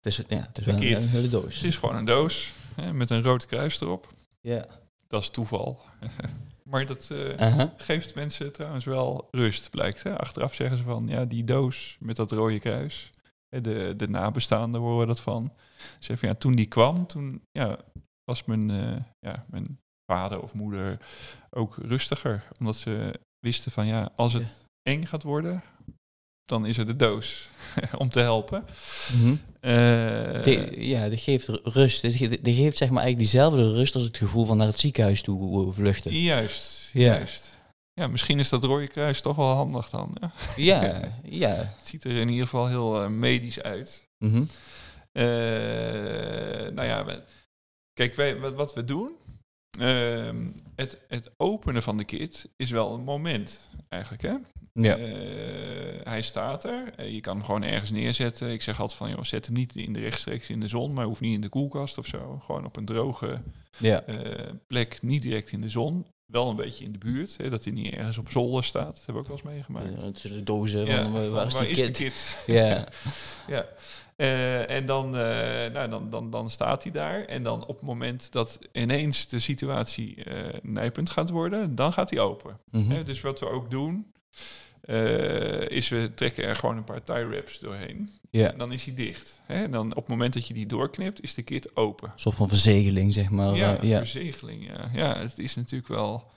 Het is, ja, het is wel een, hele doos. Het is gewoon een doos hè, met een rood kruis erop. Ja. Dat is toeval. [laughs] maar dat eh, geeft mensen trouwens wel rust, blijkt. Hè. Achteraf zeggen ze van, ja, die doos met dat rode kruis. De, de nabestaanden horen dat van. Ze ja, toen die kwam, toen ja, was mijn, eh, ja, mijn vader of moeder ook rustiger. Omdat ze wisten van, ja, als het eng gaat worden, dan is er de doos [laughs] om te helpen. Mhm. Eh, Die- ja, dat geeft ru- rust. Dat dat geeft zeg maar eigenlijk diezelfde rust als het gevoel van naar het ziekenhuis toe vluchten. Juist, Ja. juist. Ja, misschien is dat rode kruis toch wel handig dan. Ja. [laughs] Ja, ja. Het ziet er in ieder geval heel eh, medisch uit. Mhm. Eh, nou ja, we- kijk, wij, wat, wat we doen, ehm, het, het openen van de kit is wel een moment eigenlijk. Hè? Ja. Eh, hij staat er, je kan hem gewoon ergens neerzetten. Ik zeg altijd van, joh, zet hem niet in de rechtstreeks in de zon, maar hoeft niet in de koelkast of zo. Gewoon op een droge ja. plek, niet direct in de zon. Wel een beetje in de buurt, hè, dat hij niet ergens op zolder staat. Dat hebben we ook wel eens meegemaakt. Ja, de dozen Ja, van, waar is de kit? kit? [laughs] Ja. [laughs] ja. Eh, en dan, eh, nou, dan, dan, dan staat hij daar. En dan op het moment dat ineens de situatie eh nijpend gaat worden, dan gaat hij open. Hè, dus wat we ook doen, eh, is we trekken er gewoon een paar tie wraps doorheen. Ja. En dan is hij dicht. Hè? En dan op het moment dat je die doorknipt, is de kit open. Een soort van verzegeling, zeg maar. ja, eh, ja. verzegeling. Ja. ja, het is natuurlijk wel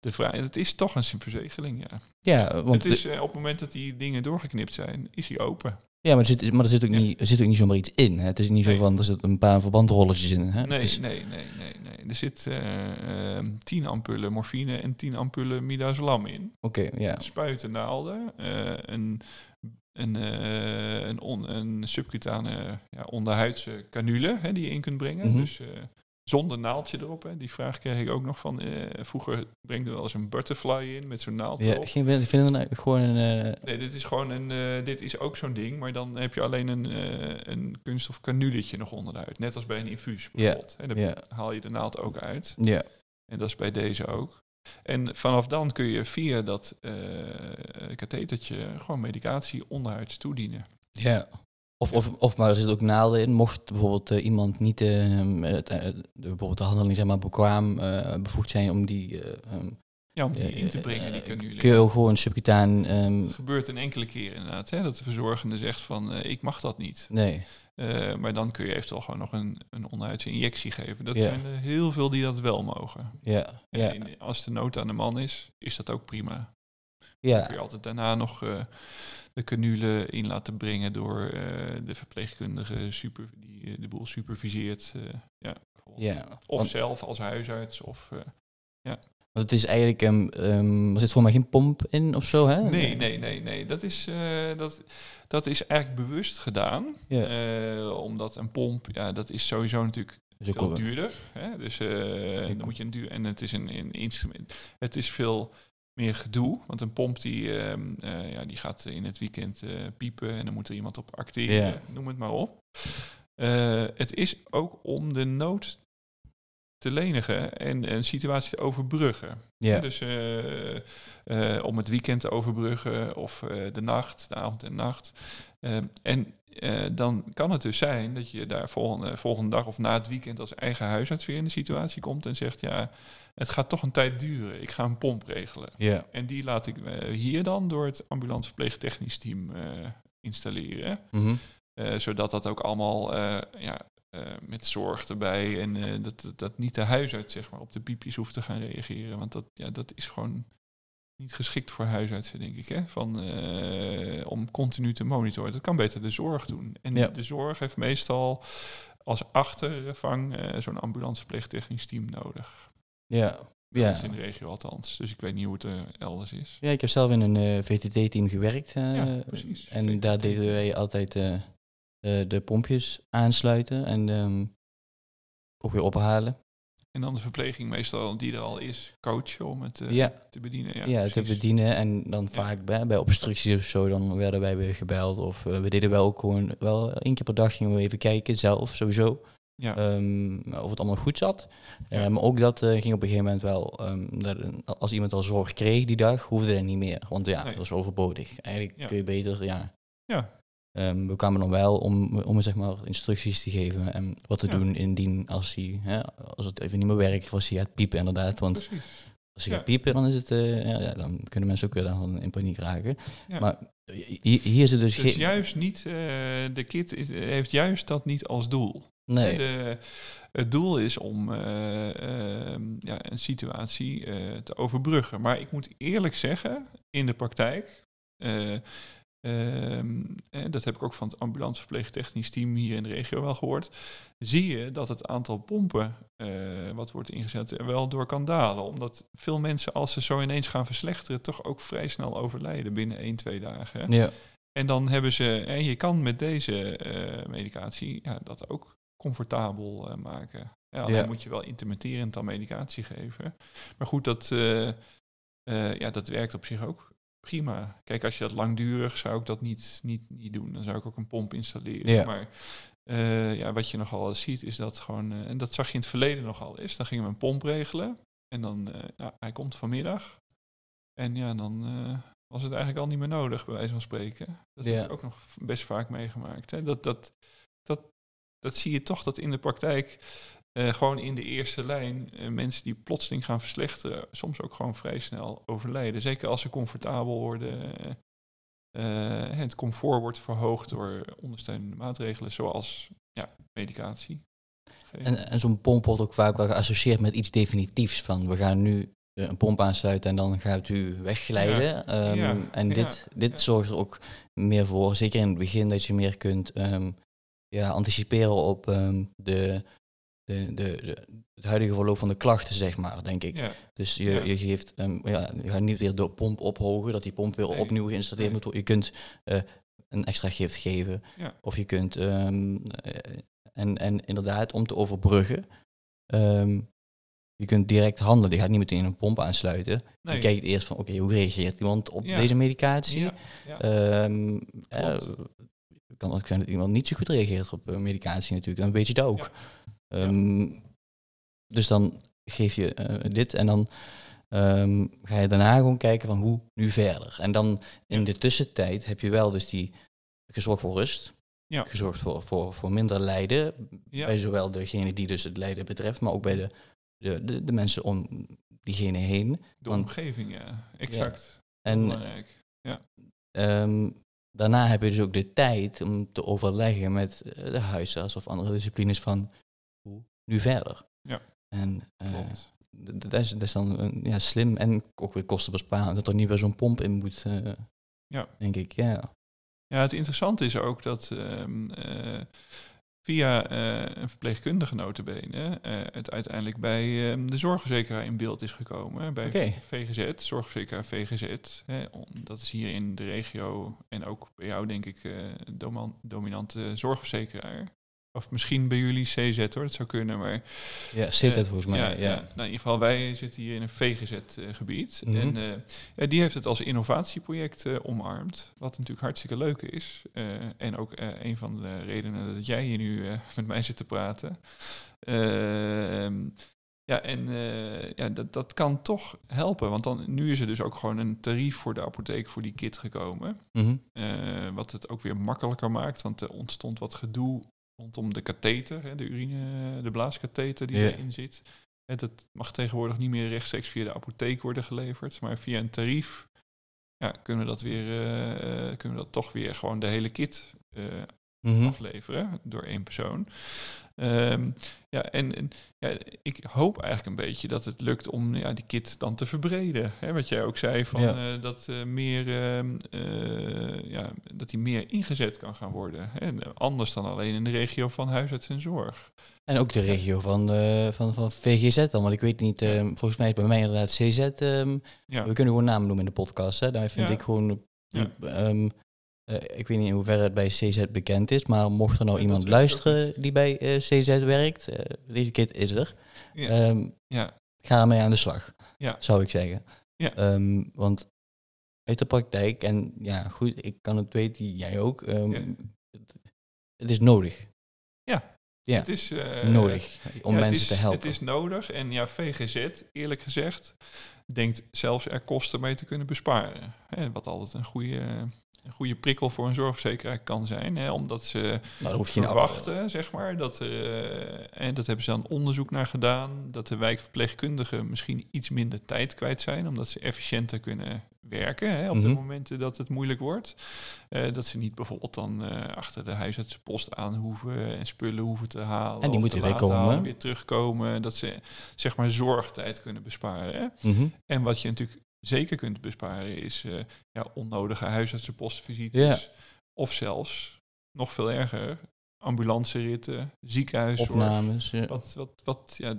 de vraag. Het is toch een verzegeling, ja. ja, want het is eh, op het moment dat die dingen doorgeknipt zijn, is hij open. Ja, maar er zit, maar er zit ook, Ja. niet, er zit ook niet zomaar iets in. Hè? Het is niet Nee. zo van, er zitten een paar verbandrolletjes in. Hè? Nee, is- nee, nee, nee, nee. Er zit eh, ehm, 10 ampullen morfine en 10 ampullen midazolam in. Oké, ja. Spuiten naalden, eh, een, een, een, on, een subcutane ja, onderhuidse canule hè, die je in kunt brengen. Dus eh, zonder naaldje erop. Hè. Die vraag kreeg ik ook nog van. eh, vroeger brengde wel eens een butterfly in met zo'n naald ja erop. geen, ik vind het nou gewoon een... eh, Nee, dit is gewoon een. eh, dit is ook zo'n ding, maar dan heb je alleen een, eh, een kunststof canuletje nog onderuit. Net als bij een infuus bijvoorbeeld. En dan ja, haal je de naald ook uit. ja. En dat is bij deze ook. En vanaf dan kun je via dat uh, kathetertje gewoon medicatie onderhuids toedienen. Ja. Of, of, of maar er zit ook nadeel in, mocht bijvoorbeeld uh, iemand niet uh, bijvoorbeeld de handeling zeg maar, bekwaam bevoegd zijn om die um, ja, om die in te brengen, die canule. Kun je gewoon subcutaan... Um, het gebeurt een enkele keer inderdaad, hè, dat de verzorgende zegt van ik mag dat niet. Nee. Maar dan kun je eventueel gewoon nog een, een onuitse injectie geven. Dat zijn er heel veel die dat wel mogen. Ja. ja. In, als de nood aan de man is, is dat ook prima. Ja. Dan kun je altijd daarna nog uh, de canule in laten brengen door uh, de verpleegkundige super, die de boel superviseert. ja, ja. Of zelf als huisarts. Of, ja. Want het is eigenlijk, um, um, er zit voor mij geen pomp in of zo, hè? Nee, nee, nee, nee. Dat is, dat, dat is eigenlijk bewust gedaan. Ja. Omdat een pomp, ja, dat is sowieso natuurlijk dus veel duurder. Hè? Dus uh, dan moet je een duur... En het is een, een instrument. Het is veel meer gedoe. Want een pomp die, um, ja, die gaat in het weekend piepen en dan moet er iemand op acteren. Noem het maar op. het is ook om de nood te lenigen en een situatie te overbruggen. Ja. Dus om het weekend te overbruggen of de nacht, de avond en nacht. En dan kan het dus zijn dat je daar volgende, volgende dag of na het weekend als eigen huisarts weer in de situatie komt en zegt, ja, het gaat toch een tijd duren. Ik ga een pomp regelen. Ja. En die laat ik hier dan door het ambulant verpleegtechnisch team installeren. Mm -hmm. zodat dat ook allemaal ja, uh, met zorg erbij. En uh, dat, dat niet de huisarts zeg maar, op de piepjes hoeft te gaan reageren. Want dat, ja, dat is gewoon niet geschikt voor huisartsen, denk ik. Hè? Van, uh, om continu te monitoren. Dat kan beter de zorg doen. En ja. de zorg heeft meestal als achtervang zo'n ambulance verpleegtechnisch team nodig. Ja. Ja. in de regio althans. Dus ik weet niet hoe het er elders is. Ja, ik heb zelf in een VTT-team gewerkt. ja, precies. En VTT daar deden wij altijd uh, de pompjes aansluiten en um, ook weer ophalen. En dan de verpleging meestal die er al is, coachen om het uh, ja. te bedienen. Ja, ja te bedienen. En dan ja. vaak bij, bij obstructies of zo, dan werden wij weer gebeld. Of uh, we deden wel ook gewoon, wel één keer per dag gingen we even kijken, zelf sowieso. Ja. Um, of het allemaal goed zat. Uh, maar ook dat uh, ging op een gegeven moment wel, um, dat, als iemand al zorg kreeg die dag, hoefde het niet meer. Want ja, nee. dat was overbodig. Eigenlijk kun je beter, ja, ja. Um, we kwamen dan wel om, om zeg maar instructies te geven en wat te ja. doen indien als, hij, hè, als het even niet meer werkt, was hij gaat piepen inderdaad. Want Precies. als hij ja. gaat piepen, dan, is het, uh, ja, dan kunnen mensen ook weer dan in paniek raken. Maar hier, hier zit dus, dus juist niet, uh, de kit is, heeft juist dat niet als doel. Nee. De, het doel is om uh, ja, een situatie te overbruggen. Maar ik moet eerlijk zeggen, in de praktijk Um, dat heb ik ook van het ambulance verpleegtechnisch team hier in de regio wel gehoord. Zie je dat het aantal pompen uh, wat wordt ingezet er wel door kan dalen. Omdat veel mensen als ze zo ineens gaan verslechteren toch ook vrij snel overlijden binnen 1, 2 dagen. Ja. En dan hebben ze, en je kan met deze uh, medicatie ja, dat ook comfortabel uh, maken. Ja, dan Ja. moet je wel intermitterend dan medicatie geven. Maar goed, dat, ja, dat werkt op zich ook prima. Kijk, als je dat langdurig zou ik dat niet, niet, niet doen. Dan zou ik ook een pomp installeren. Ja. Maar uh, ja, wat je nogal ziet is dat gewoon, uh, en dat zag je in het verleden nogal eens, dan gingen we een pomp regelen. En dan, uh, nou, hij komt vanmiddag. En ja, dan was het eigenlijk al niet meer nodig, bij wijze van spreken. Dat Ja. heb ik ook nog best vaak meegemaakt. Hè. Dat, dat, dat, dat zie je toch dat in de praktijk uh, gewoon in de eerste lijn uh, mensen die plotseling gaan verslechteren, soms ook gewoon vrij snel overlijden. Zeker als ze comfortabel worden. Uh, het comfort wordt verhoogd door ondersteunende maatregelen, zoals ja, medicatie. En, en zo'n pomp wordt ook vaak wel geassocieerd met iets definitiefs. Van we gaan nu een pomp aansluiten en dan gaat u wegglijden. Ja. Um, Ja. En dit, dit zorgt er ook meer voor, zeker in het begin, dat je meer kunt um, ja, anticiperen op um, de, de, de, de, het huidige verloop van de klachten, zeg maar, denk ik. Ja. Dus je, Ja. je geeft, um, ja, je gaat niet weer de pomp ophogen, dat die pomp weer Nee. opnieuw geïnstalleerd Nee. moet worden. Je kunt uh, een extra gift geven. Ja. Of je kunt, um, en, en inderdaad, om te overbruggen, um, je kunt direct handelen. Je gaat niet meteen een pomp aansluiten. Nee. Je kijkt eerst van, oké, okay, hoe reageert iemand op deze medicatie? Eh, het kan ook zijn dat iemand niet zo goed reageert op medicatie natuurlijk. Dan weet je dat ook. Ja. Um, dus dan geef je uh, dit en dan ehm, ga je daarna gewoon kijken van hoe nu verder. En dan in de tussentijd heb je wel dus die gezorgd voor rust. Ja. Gezorgd voor, voor, voor minder lijden. Ja. Bij zowel degene die dus het lijden betreft, maar ook bij de, de, de, de mensen om diegene heen. De Want- omgeving, ja. Exact. En Belangrijk. ehm, daarna heb je dus ook de tijd om te overleggen met eh, de huisarts of andere disciplines van nu verder. Ja. En eh, dat, is, dat is dan een, ja, slim en ook weer kostenbesparend. Dat er niet weer zo'n pomp in moet, eh, Ja. denk ik. Ja. Ja, het interessante is ook dat ehm, eh, via een verpleegkundige notabene eh, het uiteindelijk bij ehm, de zorgverzekeraar in beeld is gekomen. Bij. VGZ, zorgverzekeraar VGZ. Hè, dat is hier in de regio en ook bij jou denk ik dominante zorgverzekeraar. Of misschien bij jullie CZ hoor, dat zou kunnen, maar ja, CZ Eh, volgens mij. Ja, ja, Nou, in ieder geval, wij zitten hier in een VGZ-gebied. Mhm. En eh, ja, die heeft het als innovatieproject eh, omarmd. Wat natuurlijk hartstikke leuk is. En ook een van de redenen dat jij hier nu met mij zit te praten. Ehm, ja, en ja, dat, dat kan toch helpen. Want dan, nu is er dus ook gewoon een tarief voor de apotheek voor die kit gekomen. Mhm. Wat het ook weer makkelijker maakt, want er ontstond wat gedoe rondom de katheter, hè, de urine, de blaaskatheter die Ja. erin zit. Dat mag tegenwoordig niet meer rechtstreeks via de apotheek worden geleverd, maar via een tarief ja, kunnen we dat weer, eh, eh, kunnen we dat toch weer gewoon de hele kit Mhm. afleveren door één persoon. Ehm, ja, en, en ja, ik hoop eigenlijk een beetje dat het lukt om ja, die kit dan te verbreden. Hè, wat jij ook zei, van, Ja. eh, dat, eh, meer, ehm, eh, ja, dat die meer ingezet kan gaan worden. Hè, anders dan alleen in de regio van huisarts en zorg. En ook de regio van, van, van VGZ dan. Want ik weet niet, eh, volgens mij is bij mij inderdaad CZ. ehm, Ja, We kunnen gewoon namen noemen in de podcast. Hè. Daar vind ik gewoon... Ja. Eh, ik weet niet in hoeverre het bij CZ bekend is, maar mocht er nou Ja, iemand luisteren die bij eh, CZ werkt, eh, deze kit is er. ja, Ehm, ja, ga ermee aan de slag, Ja. zou ik zeggen. Ja. Ehm, want uit de praktijk, en ja goed, ik kan het weten, jij ook, ehm, Ja. het, het is nodig. Ja. Het is nodig om Ja, mensen is- te helpen. Het is nodig. En ja, VGZ, eerlijk gezegd, denkt zelfs er kosten mee te kunnen besparen. Wat altijd een goede, een goede prikkel voor een zorgverzekeraar kan zijn. Hè, omdat ze nou, hoef je nou- verwachten, zeg maar, dat er, eh, en dat hebben ze dan onderzoek naar gedaan, dat de wijkverpleegkundigen misschien iets minder tijd kwijt zijn, omdat ze efficiënter kunnen werken hè, op de Mhm. momenten dat het moeilijk wordt. Eh, dat ze niet bijvoorbeeld dan eh, achter de huisartsenpost aan hoeven en spullen hoeven te halen. En die moeten te weer komen. halen, weer terugkomen. Dat ze zeg maar zorgtijd kunnen besparen. Hè. Mhm. En wat je natuurlijk zeker kunt besparen is eh, ja, onnodige huisartsenpostvisites. Of zelfs, nog veel erger, ambulanceritten, ziekenhuiszorg. Opnames. ja. Wat, wat, wat, ja,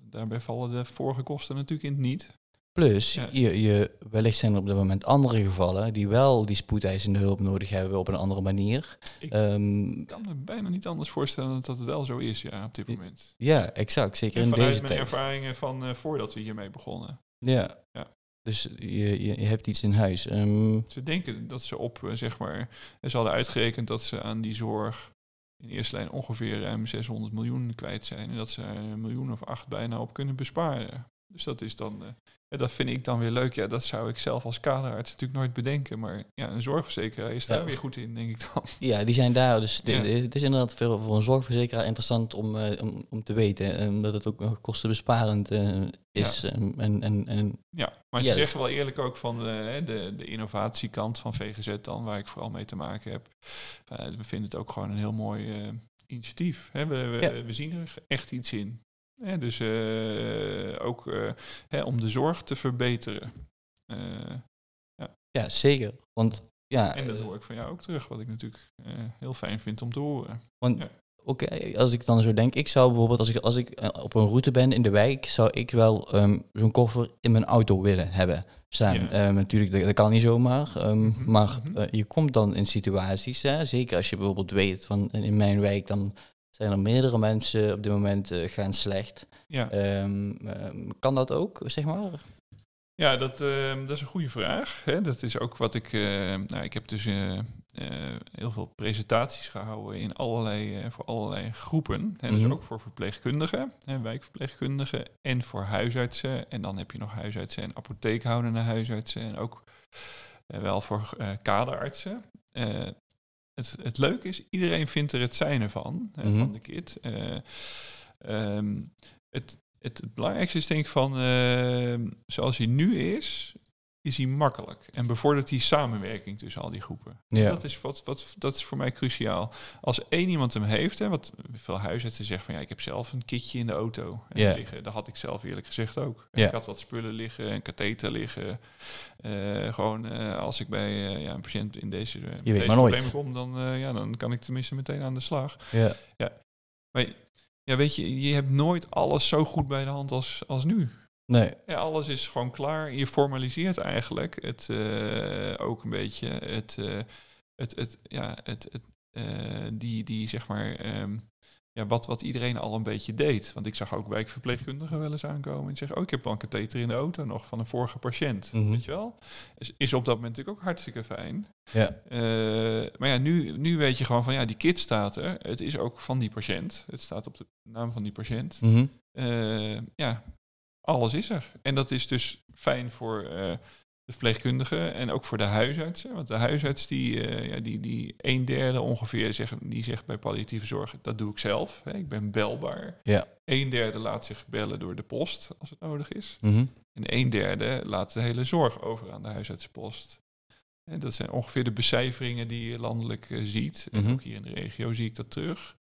daarbij vallen de vorige kosten natuurlijk in het niet. Plus, Ja. je, je, wellicht zijn er op dit moment andere gevallen die wel die spoedeisende hulp nodig hebben op een andere manier. Ik- Ehm, kan me bijna niet anders voorstellen dat het wel zo is ja, op dit moment. ja, exact. Zeker En in vanuit deze mijn tijd. ervaringen van eh, voordat we hiermee begonnen. Ja. Ja. Dus je, je, hebt iets in huis. Ehm, Ze denken dat ze op, eh, zeg maar, ze hadden uitgerekend dat ze aan die zorg in eerste lijn ongeveer ruim 600 miljoen kwijt zijn. En dat ze er een miljoen of acht bijna op kunnen besparen. Dus dat is dan, eh, ja, dat vind ik dan weer leuk. Ja, dat zou ik zelf als kaderarts natuurlijk nooit bedenken. Maar ja, een zorgverzekeraar is daar Ja, weer goed in, denk ik dan. [laughs] ja, die zijn daar. Dus Ja. het is inderdaad voor, voor een zorgverzekeraar interessant om, eh, om, om te weten. En dat het ook kostenbesparend eh, is. Ehm, en, en, en, Ja, maar ze Ja, dus- zeggen wel eerlijk ook van de, de, de innovatiekant van VGZ dan, waar ik vooral mee te maken heb. Eh, we vinden het ook gewoon een heel mooi eh, initiatief. Hè. We, we, Ja. we zien er echt iets in. Dus eh, ook eh, hè, om de zorg te verbeteren. Eh, ja, zeker. Want ja, en dat hoor ik van jou ook terug, wat ik natuurlijk heel fijn vind om te horen. Want Ja. eh, als ik dan zo denk, ik zou bijvoorbeeld als ik, als ik op een route ben in de wijk, zou ik wel ehm, zo'n koffer in mijn auto willen hebben staan. Ja. Ehm, natuurlijk, dat, dat kan niet zomaar. ehm, Mhm, Maar mhm. je komt dan in situaties, hè, zeker als je bijvoorbeeld weet van in mijn wijk, dan zijn er meerdere mensen op dit moment eh, gaan slecht. Ja, Ehm, ehm, kan dat ook, zeg maar? Ja, dat, eh, dat is een goede vraag. Hè. Dat is ook wat ik. eh, nou, ik heb dus eh, heel veel presentaties gehouden in allerlei, voor allerlei groepen. En dus Mhm. ook voor verpleegkundigen, hè, wijkverpleegkundigen en voor huisartsen. En dan heb je nog huisartsen en apotheekhoudende huisartsen en ook wel voor kaderartsen. Het, het leuke is, iedereen vindt er het zijne van, Mhm. van de kit. Eh, ehm, het, het, het belangrijkste is denk ik van, ehm, zoals hij nu is, is hij makkelijk. En bevordert die samenwerking tussen al die groepen. Ja. Dat, is wat, wat, dat is voor mij cruciaal. Als één iemand hem heeft, hè, wat veel huisartsen zeggen van ja, ik heb zelf een kitje in de auto en Ja. liggen. Dat had ik zelf eerlijk gezegd ook. Ja. Ik had wat spullen liggen, een katheter liggen. Eh, gewoon eh, als ik bij eh, ja, een patiënt in deze, uh, weet deze problemen kom, dan, ja, dan kan ik tenminste meteen aan de slag. Ja. Maar ja, weet je, je hebt nooit alles zo goed bij de hand als, als nu. Nee. Ja, alles is gewoon klaar. Je formaliseert eigenlijk het eh, ook een beetje het, eh, het, het, ja, het, het, eh, die, die zeg maar, ehm, ja, wat, wat iedereen al een beetje deed. Want ik zag ook wijkverpleegkundigen wel eens aankomen en zeggen, oh, ik heb wel een katheter in de auto nog van een vorige patiënt. Mhm. Weet je wel? Is, is op dat moment natuurlijk ook hartstikke fijn. Ja. Maar ja, nu, nu weet je gewoon van, ja, die kit staat er. Het is ook van die patiënt. Het staat op de naam van die patiënt. Mhm. Ja, alles is er. En dat is dus fijn voor eh, de verpleegkundige en ook voor de huisartsen. Want de huisarts, die, eh, ja, die, die een derde ongeveer, zegt, die zegt bij palliatieve zorg, dat doe ik zelf. Hè, ik ben belbaar. Ja. Een derde laat zich bellen door de post, als het nodig is. Mhm. En een derde laat de hele zorg over aan de huisartsenpost. En dat zijn ongeveer de becijferingen die je landelijk eh, ziet. En Mhm. ook hier in de regio zie ik dat terug.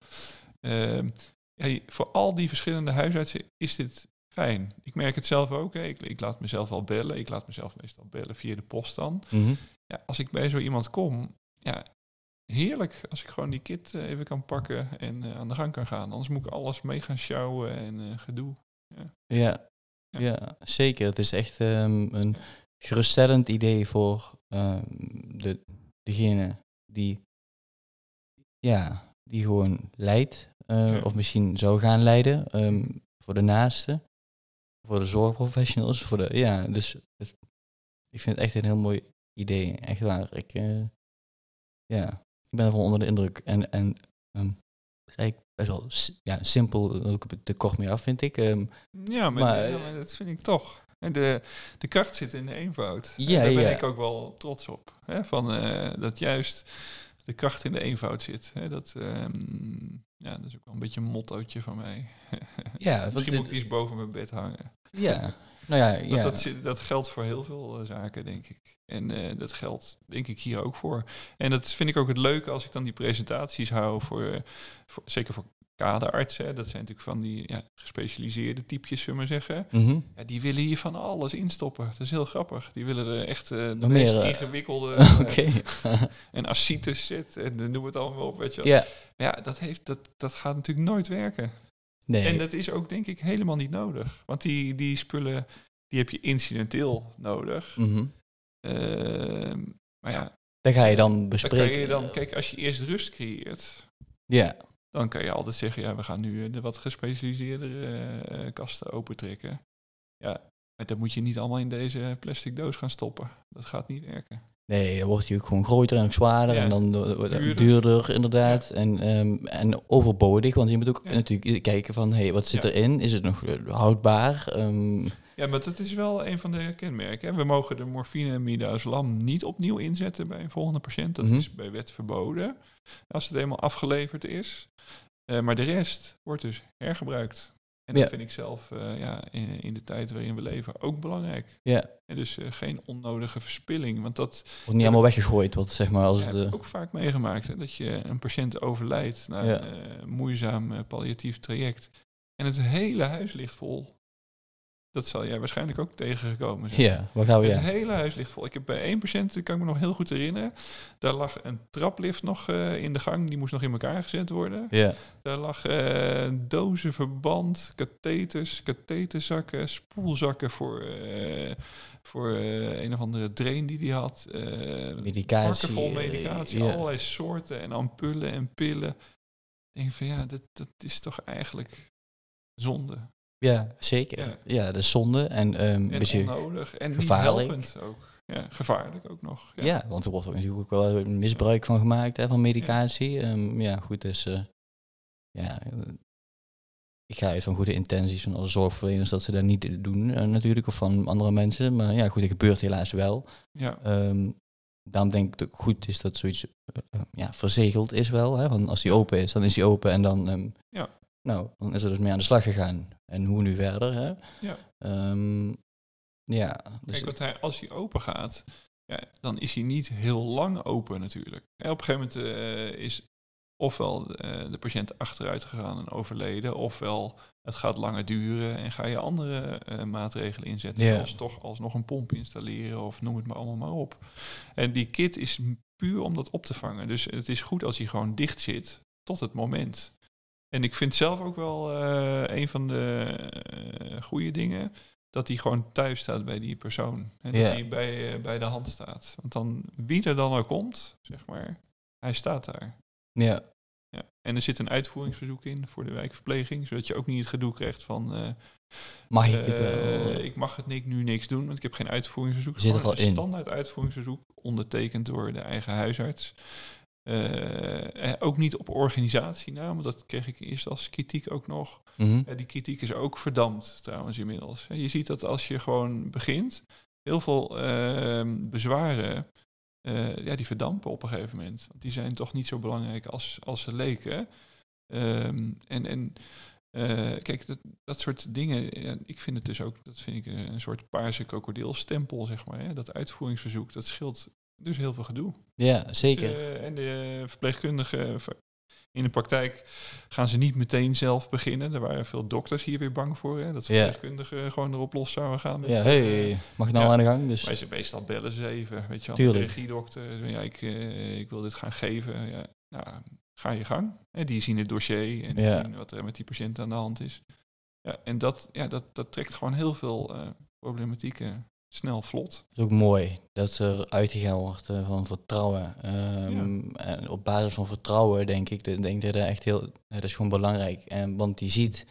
Ehm, ja, voor al die verschillende huisartsen is dit fijn. Ik merk het zelf ook. Hè. Ik, ik laat mezelf al bellen. Ik laat mezelf meestal bellen via de post dan. Mhm. Ja, als ik bij zo iemand kom, ja, heerlijk als ik gewoon die kit eh, even kan pakken en eh, aan de gang kan gaan. Anders moet ik alles mee gaan sjouwen en eh, gedoe. Ja. Ja. ja, zeker. Het is echt ehm, een geruststellend idee voor ehm, de, degene die, ja, die gewoon leidt. Of misschien zou gaan leiden. ehm, voor de naaste. Voor de zorgprofessionals. Voor de, ja, dus het- ik vind het echt een heel mooi idee. Echt waar. Ik, eh, ja, ik ben ervan onder de indruk. En, en ehm, het is eigenlijk best wel ja, simpel. Ook te kort mee af, vind ik. Ehm, Ja, maar, Maar, ja, maar dat vind ik toch. En De, de kracht zit in de eenvoud. En Ja, daar ben ja. ik ook wel trots op. Hè? Van, eh, dat juist de kracht in de eenvoud zit. Hè? Dat, ehm, ja, dat is ook wel een beetje een mottootje van mij. [laughs] ja, Misschien moet ik eens boven mijn bed hangen. Ja, nou ja, ja. dat, dat geldt voor heel veel eh, zaken, denk ik. En eh, dat geldt, denk ik, hier ook voor. En dat vind ik ook het leuke als ik dan die presentaties hou voor, eh, voor zeker voor kaderartsen. Dat zijn natuurlijk van die ja, gespecialiseerde typjes, zullen we maar zeggen. Mhm. Ja, die willen hier van alles instoppen. Dat is heel grappig. Die willen er echt de Nog meest meer, ingewikkelde [laughs] Oké. eh, [laughs] en ascites zit en dan noem het allemaal op. Weet je wel. ja, Ja, dat, heeft, dat, dat gaat natuurlijk nooit werken. Nee. En dat is ook denk ik helemaal niet nodig. Want die, die spullen, die heb je incidenteel nodig. Ehm, maar ja, Daar ga je dan dan bespreken. kan je dan, kijk, als je eerst rust creëert, Ja, dan kan je altijd zeggen, ja, we gaan nu eh, de wat gespecialiseerdere eh, kasten opentrekken. Ja, maar dat moet je niet allemaal in deze plastic doos gaan stoppen. Dat gaat niet werken. Nee, dan wordt hij ook gewoon groter en zwaarder Ja. en dan eh, Duurder. duurder, inderdaad. En, ehm, en overbodig, want je moet ook Ja. natuurlijk kijken van, hé, hey, wat zit erin? Is het nog eh, houdbaar? Ehm, Ja, maar dat is wel een van de kenmerken. hè. We mogen de morfine en midazolam niet opnieuw inzetten bij een volgende patiënt. Dat Mhm. is bij wet verboden. Als het eenmaal afgeleverd is. Eh, maar de rest wordt dus hergebruikt. En dat Ja. vind ik zelf eh, ja, in, in de tijd waarin we leven ook belangrijk. ja, En dus eh, geen onnodige verspilling. Want dat wordt niet allemaal weggegooid, wat zeg maar als ik eh, ook vaak meegemaakt. Hè, dat je een patiënt overlijdt na Ja. een eh, moeizaam palliatief traject. En het hele huis ligt vol. Dat zal jij waarschijnlijk ook tegengekomen zijn. ja, waar gaan we? Het Ja. hele huis ligt vol. Ik heb bij één patiënt, dat kan ik me nog heel goed herinneren. Daar lag een traplift nog eh, in de gang. Die moest nog in elkaar gezet worden. Ja, Daar lag eh dozen verband, katheters, katheterzakken, spoelzakken voor, eh, voor eh, een of andere drain die hij had. eh medicatie. Vol eh, medicatie, ja. allerlei soorten en ampullen en pillen. Ik denk van ja, dat, dat is toch eigenlijk zonde. Ja, zeker. Ja. Ja, dat is zonde en een En beetje... onnodig en niet gevaarlijk. helpend ook. Ja, gevaarlijk ook nog. Ja. Ja. want er wordt ook natuurlijk ook wel misbruik van gemaakt hè, van medicatie. Ehm, ja, goed, dus eh, ja, ik ga uit van goede intenties van alle zorgverleners dat ze dat niet doen eh, natuurlijk, of van andere mensen. Maar ja, goed, het gebeurt helaas wel. Ja. Ehm, daarom denk ik dat het goed is dat zoiets eh, ja, verzegeld is wel. Hè? Want als die open is, dan is die open en dan, Ja. Nou, dan is er dus mee aan de slag gegaan. En hoe nu verder? Hè? Ja. Ehm, ja, dus Kijk, wat hij, als hij open gaat, ja, dan is hij niet heel lang open natuurlijk. Op een gegeven moment eh, is ofwel eh, de patiënt achteruit gegaan en overleden, ofwel het gaat langer duren en ga je andere eh, maatregelen inzetten, zoals toch alsnog een pomp installeren of noem het maar allemaal maar op. En die kit is puur om dat op te vangen. Dus het is goed als hij gewoon dicht zit tot het moment. En ik vind zelf ook wel eh, een van de eh, goede dingen dat hij gewoon thuis staat bij die persoon. En Ja. dat hij bij, eh, bij de hand staat. Want dan, wie er dan ook komt, zeg maar, hij staat daar. ja, Ja. En er zit een uitvoeringsverzoek in voor de wijkverpleging, zodat je ook niet het gedoe krijgt van... eh, mag ik het wel? ik mag het ni- nu niks doen, want ik heb geen uitvoeringsverzoek. Zit er al een in? standaard uitvoeringsverzoek, ondertekend door de eigen huisarts. Eh, eh, ook niet op organisatienaam, want dat kreeg ik eerst als kritiek ook nog. Mhm. Ja, die kritiek is ook verdampt trouwens inmiddels. Je ziet dat als je gewoon begint, heel veel ehm, bezwaren, eh, ja, die verdampen op een gegeven moment. Want die zijn toch niet zo belangrijk als, als ze leken. Ehm, en en eh, kijk, dat, dat soort dingen, ja, ik vind het dus ook, dat vind ik eh, een soort paarse krokodilstempel, zeg maar. Hè? Dat uitvoeringsverzoek, dat scheelt dus heel veel gedoe. Ja, zeker. Dus, eh, en de verpleegkundigen v- in de praktijk gaan ze niet meteen zelf beginnen. Er waren veel dokters hier weer bang voor. Hè, dat Ja. verpleegkundigen gewoon erop los zouden gaan. Met, ja, eh, hey, mag ik nou ja. aan de gang? Dus, maar ze meestal bellen ze even. Weet je wel, de regiedokter. Ja, ik, eh, ik wil dit gaan geven. Ja, nou, ga je gang. En die zien het dossier en die Ja. zien wat er met die patiënt aan de hand is. Ja, en dat, ja, dat, dat trekt gewoon heel veel eh, problematieken snel vlot. Het is ook mooi dat er uitgegaan wordt eh, van vertrouwen. Ehm, En op basis van vertrouwen denk ik, denk ik dat dat echt heel, dat is gewoon belangrijk. En, want die ziet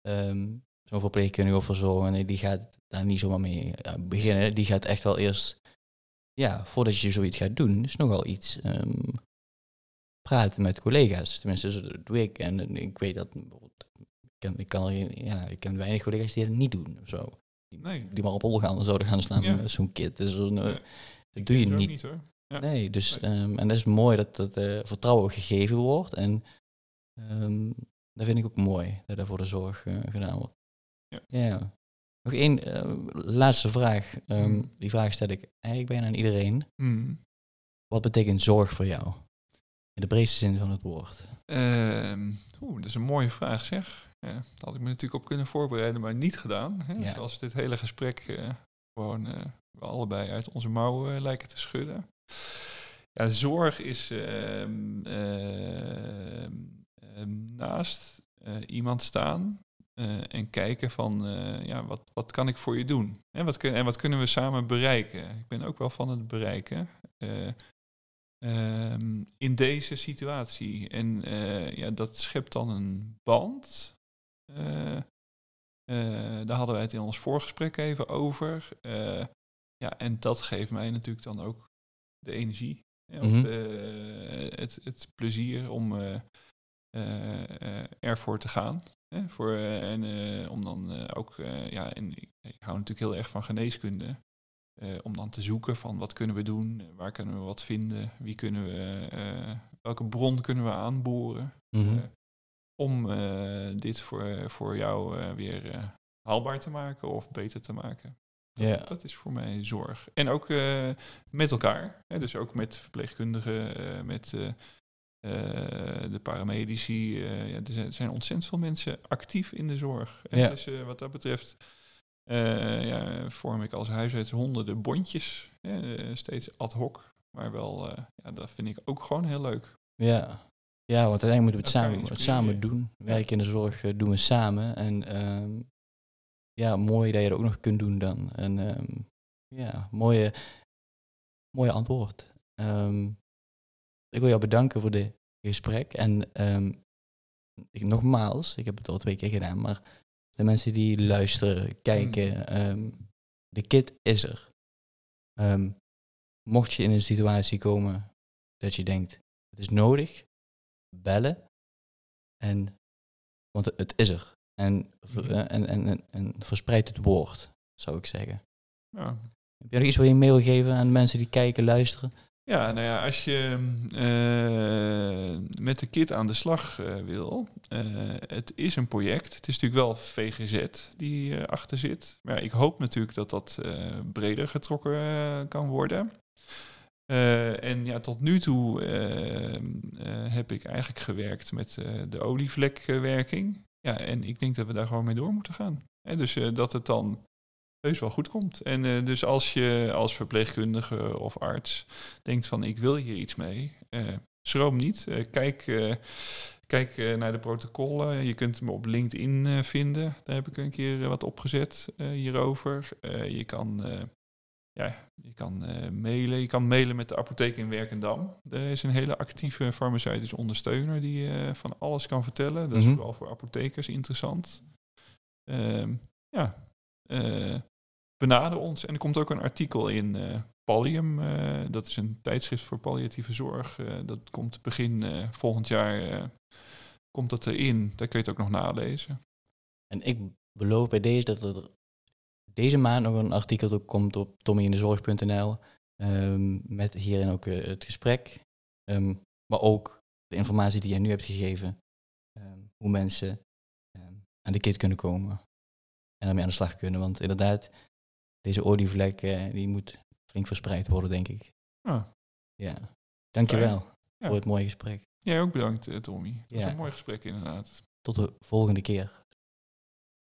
ehm, zo'n verpleegkundige of verzorger, die gaat daar niet zomaar mee eh, beginnen. Die gaat echt wel eerst, ja, voordat je zoiets gaat doen, is nogal iets ehm, praten met collega's. Tenminste, zo doe ik. En ik weet dat, ik ken, ik kan, er, ja, ik ken weinig collega's die dat niet doen of zo. Die, Nee. die maar op hol gaan zouden gaan slaan Ja. met zo'n kit. Dus eh, Nee. dat doe je ook niet. hoor. Ja. Nee, dus, Nee. ehm, en dat is mooi dat dat eh, vertrouwen gegeven wordt. En ehm, dat vind ik ook mooi, dat dat voor de zorg eh, gedaan wordt. Ja. Nog één eh, laatste vraag. Ehm, Hmm. Die vraag stel ik eigenlijk bijna aan iedereen. Hmm. Wat betekent zorg voor jou? In de breedste zin van het woord. Oeh, dat is een mooie vraag zeg. Ja, daar had ik me natuurlijk op kunnen voorbereiden, maar niet gedaan. Hè? Ja. Zoals dit hele gesprek eh, gewoon eh, we allebei uit onze mouwen eh, lijken te schudden. Ja, zorg is ehm, ehm, ehm, naast iemand staan en kijken van ja, wat, wat kan ik voor je doen? En wat, kun, en wat kunnen we samen bereiken? Ik ben ook wel van het bereiken. In deze situatie. En ja, dat schept dan een band. Eh, eh, daar hadden wij het in ons voorgesprek even over. Eh, ja, en dat geeft mij natuurlijk dan ook de energie. Of Mhm. de- het, het plezier om ervoor te gaan. Hè, voor, en om dan ook, ja, en ik, ik hou natuurlijk heel erg van geneeskunde. Om dan te zoeken van wat kunnen we doen, waar kunnen we wat vinden, wie kunnen we, welke bron kunnen we aanboren. Eh, om eh, dit voor, voor jou eh, weer eh, haalbaar te maken of beter te maken. Ja. Dat is voor mij zorg. En ook eh, met elkaar. Hè, dus ook met verpleegkundigen, eh, met eh, eh, de paramedici. eh, ja, er, zijn, er zijn ontzettend veel mensen actief in de zorg. En Ja. Dus eh, wat dat betreft eh, ja, vorm ik als huisarts honderden bondjes. eh, steeds ad hoc. Maar wel, eh, ja, dat vind ik ook gewoon heel leuk. Ja. Ja, want uiteindelijk moeten we het samen, het samen doen. Werk in de zorg eh, doen we samen. En ehm, ja, mooi dat je dat ook nog kunt doen dan. En ehm, ja, mooie, mooie antwoord. Ehm, ik wil jou bedanken voor dit gesprek. En ik, nogmaals, ik heb het al twee keer gedaan, maar de mensen die luisteren, kijken, ehm, de kit is er. Mocht je in een situatie komen dat je denkt, het is nodig, bellen. En, want het is er. En, Mhm. eh, en, en, en, verspreid het woord, zou ik zeggen. Ja. Heb jij nog iets wat je mee wil geven aan mensen die kijken, luisteren? Ja, nou ja, als je eh, met de kit aan de slag eh, wil, eh, het is een project. Het is natuurlijk wel VGZ die achter zit. Maar ja, ik hoop natuurlijk dat dat breder getrokken kan worden. Eh, en ja, tot nu toe eh, eh, heb ik eigenlijk gewerkt met eh, de olievlekwerking. Ja, en ik denk dat we daar gewoon mee door moeten gaan. Dus dat het dan heus wel goed komt. En dus als je als verpleegkundige of arts denkt van ik wil hier iets mee, schroom niet. Kijk kijk naar de protocollen. Je kunt me op LinkedIn vinden. Daar heb ik een keer wat opgezet hierover. Je kan, ja, je kan eh, mailen. Je kan mailen met de apotheek in Werkendam. Er is een hele actieve farmaceutische ondersteuner die eh, van alles kan vertellen. Dat is Mhm. vooral voor apothekers interessant. Ehm, ja, eh, benader ons. En er komt ook een artikel in Pallium. dat is een tijdschrift voor palliatieve zorg. Dat komt begin volgend jaar komt dat erin. Daar kun je het ook nog nalezen. En ik beloof bij deze dat er deze maand nog een artikel komt op tommyindezorg.nl. ehm met hierin ook eh, het gesprek. ehm, maar ook de informatie die jij nu hebt gegeven. ehm, hoe mensen aan de kit kunnen komen. En daarmee aan de slag kunnen. Want inderdaad, deze olievlek eh, die moet flink verspreid worden, denk ik. Ah, Ja. Dankjewel Ja. voor het mooie gesprek. jij ook bedankt, eh, Tommy. Dat was Ja. een mooi gesprek inderdaad. Tot de volgende keer.